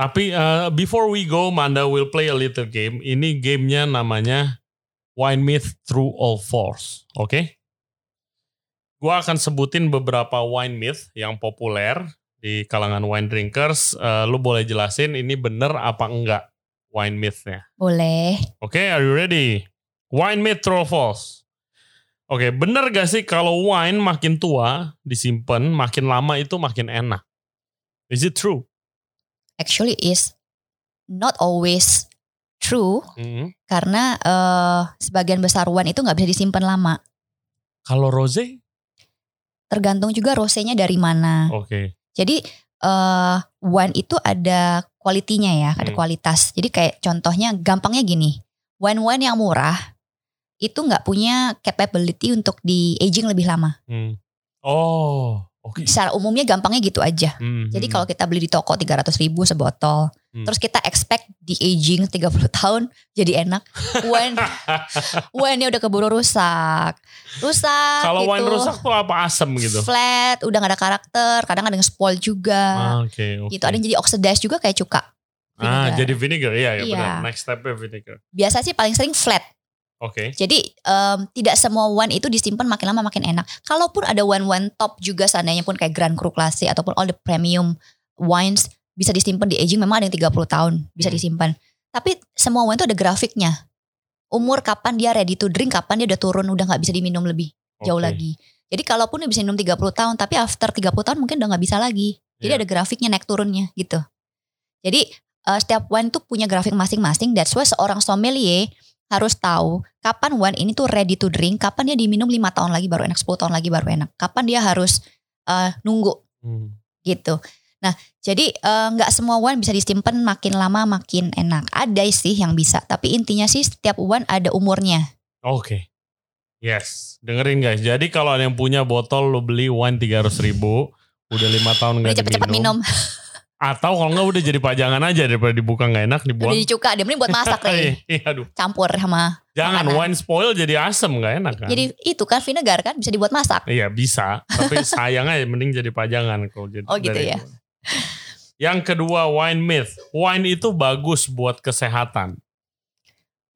Tapi uh, before we go, Manda will play a little game. Ini gamenya namanya Wine Myth Through All Fours. Oke? Gua akan sebutin beberapa wine myth yang populer di kalangan wine drinkers. Uh, lu boleh jelasin ini bener apa enggak wine myth-nya. Boleh. Oke, are you ready? Wine myth true or false? Oke, bener gak sih kalau wine makin tua, disimpan, makin lama itu makin enak? Is it true? Actually is not always true Mhm. karena eh, sebagian besar wine itu nggak bisa disimpan lama. Kalau rose? Tergantung juga rosenya dari mana. Oke. Jadi eh wine itu ada kualitinya ya, ada Hmm. kualitas. Jadi kayak contohnya gampangnya gini, wine-wine yang murah itu nggak punya capability untuk di aging lebih lama. Hmm. Oh, oke. Secara umumnya gampangnya gitu aja. Hmm, Jadi hmm. kalau kita beli di toko 300 ribu sebotol, Hmm. terus kita expect di aging 30 tahun jadi enak. Wine, wine udah keburu rusak. Rusak kalau gitu. wine rusak tuh apa asem gitu? Flat, udah gak ada karakter, kadang ada yang spoil juga. Ah, Oke, oke. Gitu, ada yang jadi oxidized juga kayak cuka. Ah, vinegar. jadi vinegar. Iya, iya Iya. benar. Next step vinegar. Biasa sih paling sering flat. Oke. Jadi em, tidak semua wine itu disimpan makin lama makin enak. Kalaupun ada wine-wine top juga seandainya pun kayak Grand Cru Classic ataupun all the premium wines bisa disimpan di aging memang ada yang 30 tahun bisa Hmm. disimpan. Tapi semua wine itu ada grafiknya. Umur kapan dia ready to drink, kapan dia udah turun udah nggak bisa diminum lebih jauh Oke. lagi. Jadi kalaupun dia bisa minum 30 tahun tapi after 30 tahun mungkin udah nggak bisa lagi. Jadi Iya. ada grafiknya naik turunnya gitu. Jadi eh, setiap wine tuh punya grafik masing-masing. That's why seorang sommelier harus tahu kapan wine ini tuh ready to drink, kapan dia diminum 5 tahun lagi baru enak, 10 tahun lagi baru enak. Kapan dia harus eh, nunggu Hmm. gitu. Nah, jadi eh, nggak semua wine bisa disimpan makin lama makin enak. Ada sih yang bisa, tapi intinya sih setiap wine ada umurnya. Oke. Yes, dengerin guys. Jadi kalau ada yang punya botol lo beli wine 300 ribu, udah lima tahun nggak cepet-cepet diminum. minum. Atau kalau nggak udah jadi pajangan aja daripada dibuka nggak enak dibuang. Udah dicuka, dia mending buat masak deh. Iya, aduh. Campur sama. Jangan Makanan. wine spoil jadi asem nggak enak kan? Jadi itu kan vinegar kan bisa dibuat masak. Iya bisa, tapi sayang aja mending jadi pajangan kalau jadi. Oh, gitu ya. Yang kedua wine myth, wine itu bagus buat kesehatan.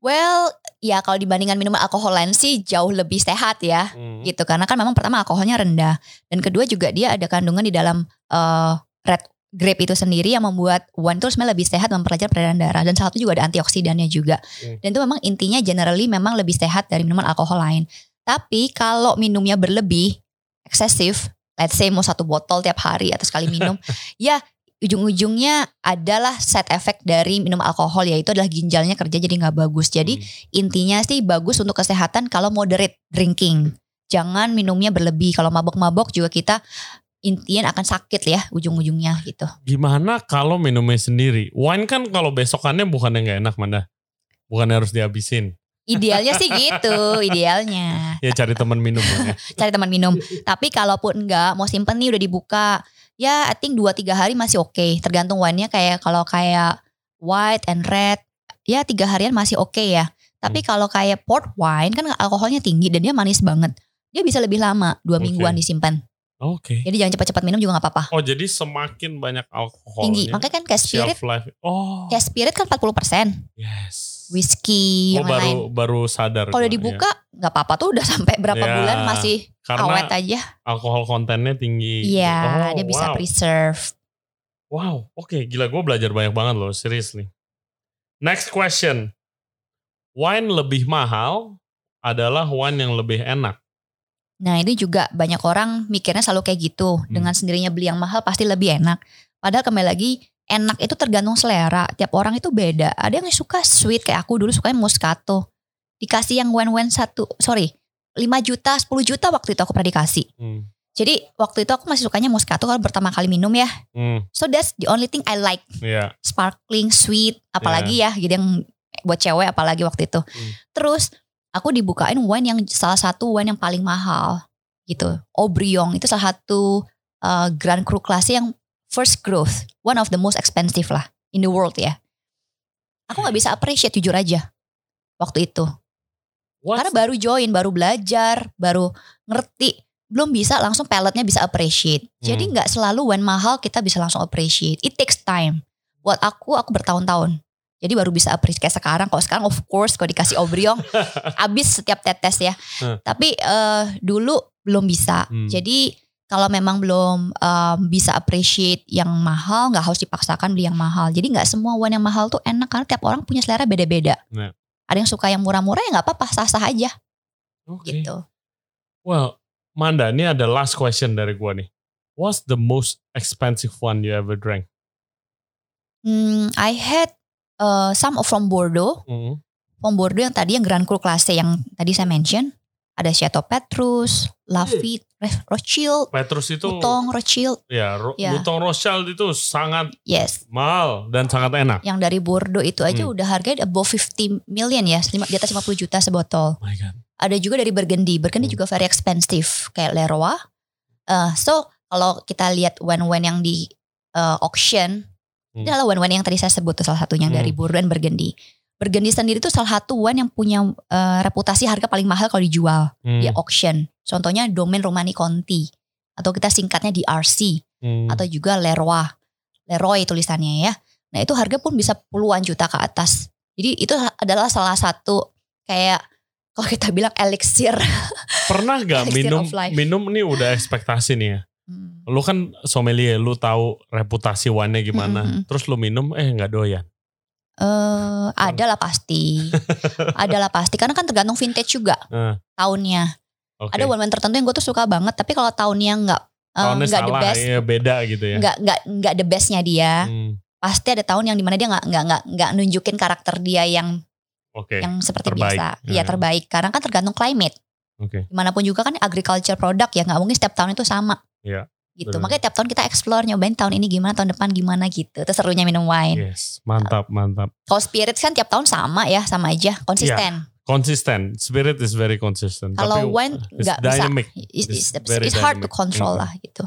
Well, ya kalau dibandingkan minuman alkohol lain sih jauh lebih sehat ya. Hmm. Gitu karena kan memang pertama alkoholnya rendah dan kedua juga dia ada kandungan di dalam eh, red grape itu sendiri yang membuat wine itu sebenarnya lebih sehat mempelajari peredaran darah dan salah satu juga ada antioksidannya juga. Hmm. Dan itu memang intinya generally memang lebih sehat dari minuman alkohol lain. Tapi kalau minumnya berlebih, eksesif, let's say mau satu botol tiap hari atau sekali minum, ya ujung-ujungnya adalah side effect dari minum alkohol yaitu adalah ginjalnya kerja jadi nggak bagus. Jadi Hmm. intinya sih bagus untuk kesehatan kalau moderate drinking. Jangan minumnya berlebih. Kalau mabok-mabok juga kita intinya akan sakit ya ujung-ujungnya gitu. Gimana kalau minumnya sendiri? Wine kan kalau besokannya bukannya nggak enak mana? Bukannya harus dihabisin. Idealnya sih gitu, idealnya. Ya cari teman minum ya. Cari teman minum. Tapi kalaupun enggak mau simpen nih udah dibuka, ya I think 2 3 hari masih oke. Tergantung wine-nya kayak kalau kayak white and red, ya tiga harian masih oke ya. Tapi kalau kayak port wine kan alkoholnya tinggi dan dia manis banget. Dia bisa lebih lama, dua Oke. mingguan disimpan. Oke. Jadi jangan cepat-cepat minum juga nggak apa-apa. Oh jadi semakin banyak alkoholnya. Tinggi. Makanya kan kayak spirit, life. Oh. kayak spirit kan 40%. Yes. Whisky, Oh yang baru lain. baru sadar. Kalau dibuka nggak apa-apa tuh udah sampai berapa Ya, bulan masih ya. Karena awet aja. alkohol kontennya tinggi. Iya, Oh, dia bisa wow. preserve. Wow, oke gila gue belajar banyak banget loh, seriously. Next question. Wine lebih mahal adalah wine yang lebih enak. Nah ini juga banyak orang mikirnya selalu kayak gitu. Hmm. Dengan sendirinya beli yang mahal pasti lebih enak. Padahal kembali lagi enak itu tergantung selera. Tiap orang itu beda. Ada yang suka sweet kayak aku dulu sukanya Moscato. Dikasih yang wine-wine satu, sorry 5 juta, 10 juta waktu itu aku pernah dikasih. Hmm. Jadi waktu itu aku masih sukanya Moscato kalau pertama kali minum ya. Hmm, So that's the only thing I like. ya. Sparkling, sweet, apalagi ya. Jadi yang buat cewek apalagi waktu itu. Hmm. Terus aku dibukain wine yang salah satu wine yang paling mahal gitu. Aubryon itu salah satu uh, Grand Cru classy yang first growth. One of the most expensive lah in the world ya. Aku nggak bisa appreciate jujur aja waktu itu. What's- Karena baru join, baru belajar, baru ngerti. Belum bisa langsung paletnya bisa appreciate. Jadi Hmm. nggak selalu when mahal kita bisa langsung appreciate. It takes time. Buat aku, aku bertahun-tahun. Jadi baru bisa appreciate kayak sekarang. Kalau sekarang of course kalau dikasih Aubryon, habis setiap tetes ya. Hmm. Tapi eh, dulu belum bisa. Hmm. Jadi kalau memang belum em, bisa appreciate yang mahal, nggak harus dipaksakan beli yang mahal. Jadi nggak semua wine yang mahal tuh enak karena tiap orang punya selera beda-beda. Nah. Ada yang suka yang murah-murah ya nggak apa-apa, sah-sah aja Oke. gitu. Well, Manda, ini ada last question dari gua nih. What's the most expensive one you ever drank? Hmm, I had uh, some from Bordeaux. Hmm. From Bordeaux yang tadi yang Grand Cru Classe yang tadi saya mention. Ada Chateau Petrus, Lafite, Re- Rothschild, Petrus itu Butong, Rothschild. ya, Ro- Ya. Butong Rothschild itu sangat Yes. mahal dan sangat enak. Yang dari Bordeaux itu aja Hmm. udah harganya above 50 million ya. Di atas 50 juta sebotol. Oh my god. Ada juga dari Burgundy. Burgundy Hmm. juga very expensive. Kayak Leroy. Uh, so kalau kita lihat wine-wine yang di uh, auction. Hmm. Ini adalah wine-wine yang tadi saya sebut tuh salah satunya Hmm. dari Bordeaux dan Burgundy. Burgundy sendiri tuh salah satu wine yang punya uh, reputasi harga paling mahal kalau dijual Hmm. di auction. Contohnya Domaine Romani Conti atau kita singkatnya DRC Hmm. atau juga Leroy. Leroy tulisannya ya. Nah, itu harga pun bisa puluhan juta ke atas. Jadi itu adalah salah satu kayak kalau kita bilang elixir. Pernah gak Elixir minum minum nih udah ekspektasi nih ya. Hmm. Lu kan sommelier, lu tahu reputasi wine-nya gimana. Mm-mm. Terus lu minum eh nggak doyan. Eh, ada lah pasti. ada lah pasti karena kan tergantung vintage juga Eh, tahunnya. Oke. Ada wine-wine tertentu yang gue tuh suka banget, tapi kalau tahunnya nggak eh, nggak the salah, best, ya beda gitu ya. nggak nggak nggak the bestnya dia. Hmm, Pasti ada tahun yang di mana dia nggak nggak nggak nggak nunjukin karakter dia yang Oke. yang seperti terbaik. biasa. Ya. Iya terbaik karena kan tergantung climate. Oke. Di mana pun juga kan agriculture product ya nggak mungkin setiap tahun itu sama. Iya, Gitu. benar. Makanya tiap tahun kita explore nyobain tahun ini gimana, tahun depan gimana gitu. Itu serunya minum wine. Yes, mantap, mantap. Kalau spirits kan tiap tahun sama ya, sama aja, konsisten. Konsisten, spirit is very consistent. Kalau wine nggak bisa. dynamic. It's, It's it's- very it's hard to dynamic. control Mhm. lah gitu.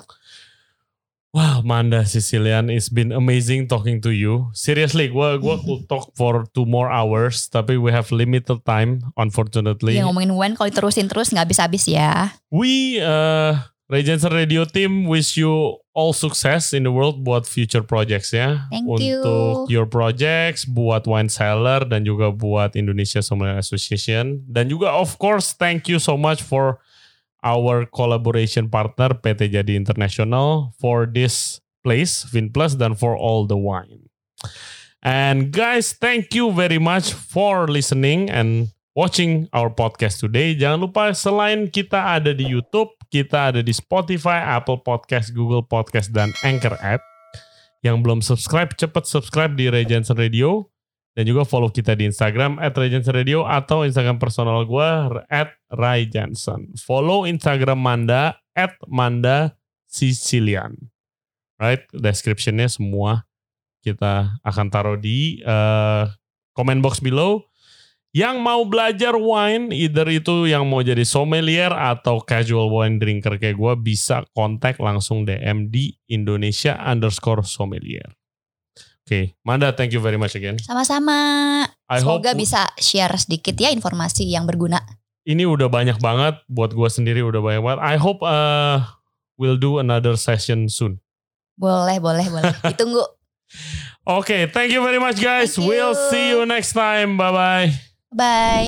Wow, Manda Sicilian, it's been amazing talking to you. Seriously, gua gua could talk for two more hours, tapi we have limited time, unfortunately. Ya ngomongin wine kalau terusin terus nggak habis-habis ya. We uh, Regency Radio team wish you all success in the world buat future projects ya. Thank Untuk you. your projects, buat wine seller dan juga buat Indonesia Sommelier Association dan juga of course thank you so much for our collaboration partner PT Jadi International for this place Vinplus dan for all the wine. And guys, thank you very much for listening and watching our podcast today. Jangan lupa selain kita ada di YouTube, kita ada di Spotify, Apple Podcast, Google Podcast, dan Anchor app. Yang belum subscribe, cepat subscribe di Regency Radio. Dan juga follow kita di Instagram at Regency Radio atau Instagram personal gue at Johnson. Follow Instagram Manda at Manda Sicilian. Right, descriptionnya semua kita akan taruh di uh, comment box below. Yang mau belajar wine, either itu yang mau jadi sommelier atau casual wine drinker kayak gue, bisa kontak langsung DM di Indonesia underscore sommelier. Oke, okay. Manda, thank you very much again. Sama-sama. I Semoga hope bisa share sedikit ya informasi yang berguna. ini udah banyak banget buat gue sendiri udah banyak banget. I hope uh, we'll do another session soon. Boleh, boleh, boleh. Ditunggu. Okay, thank you very much guys. We'll see you next time. Bye bye. Bye.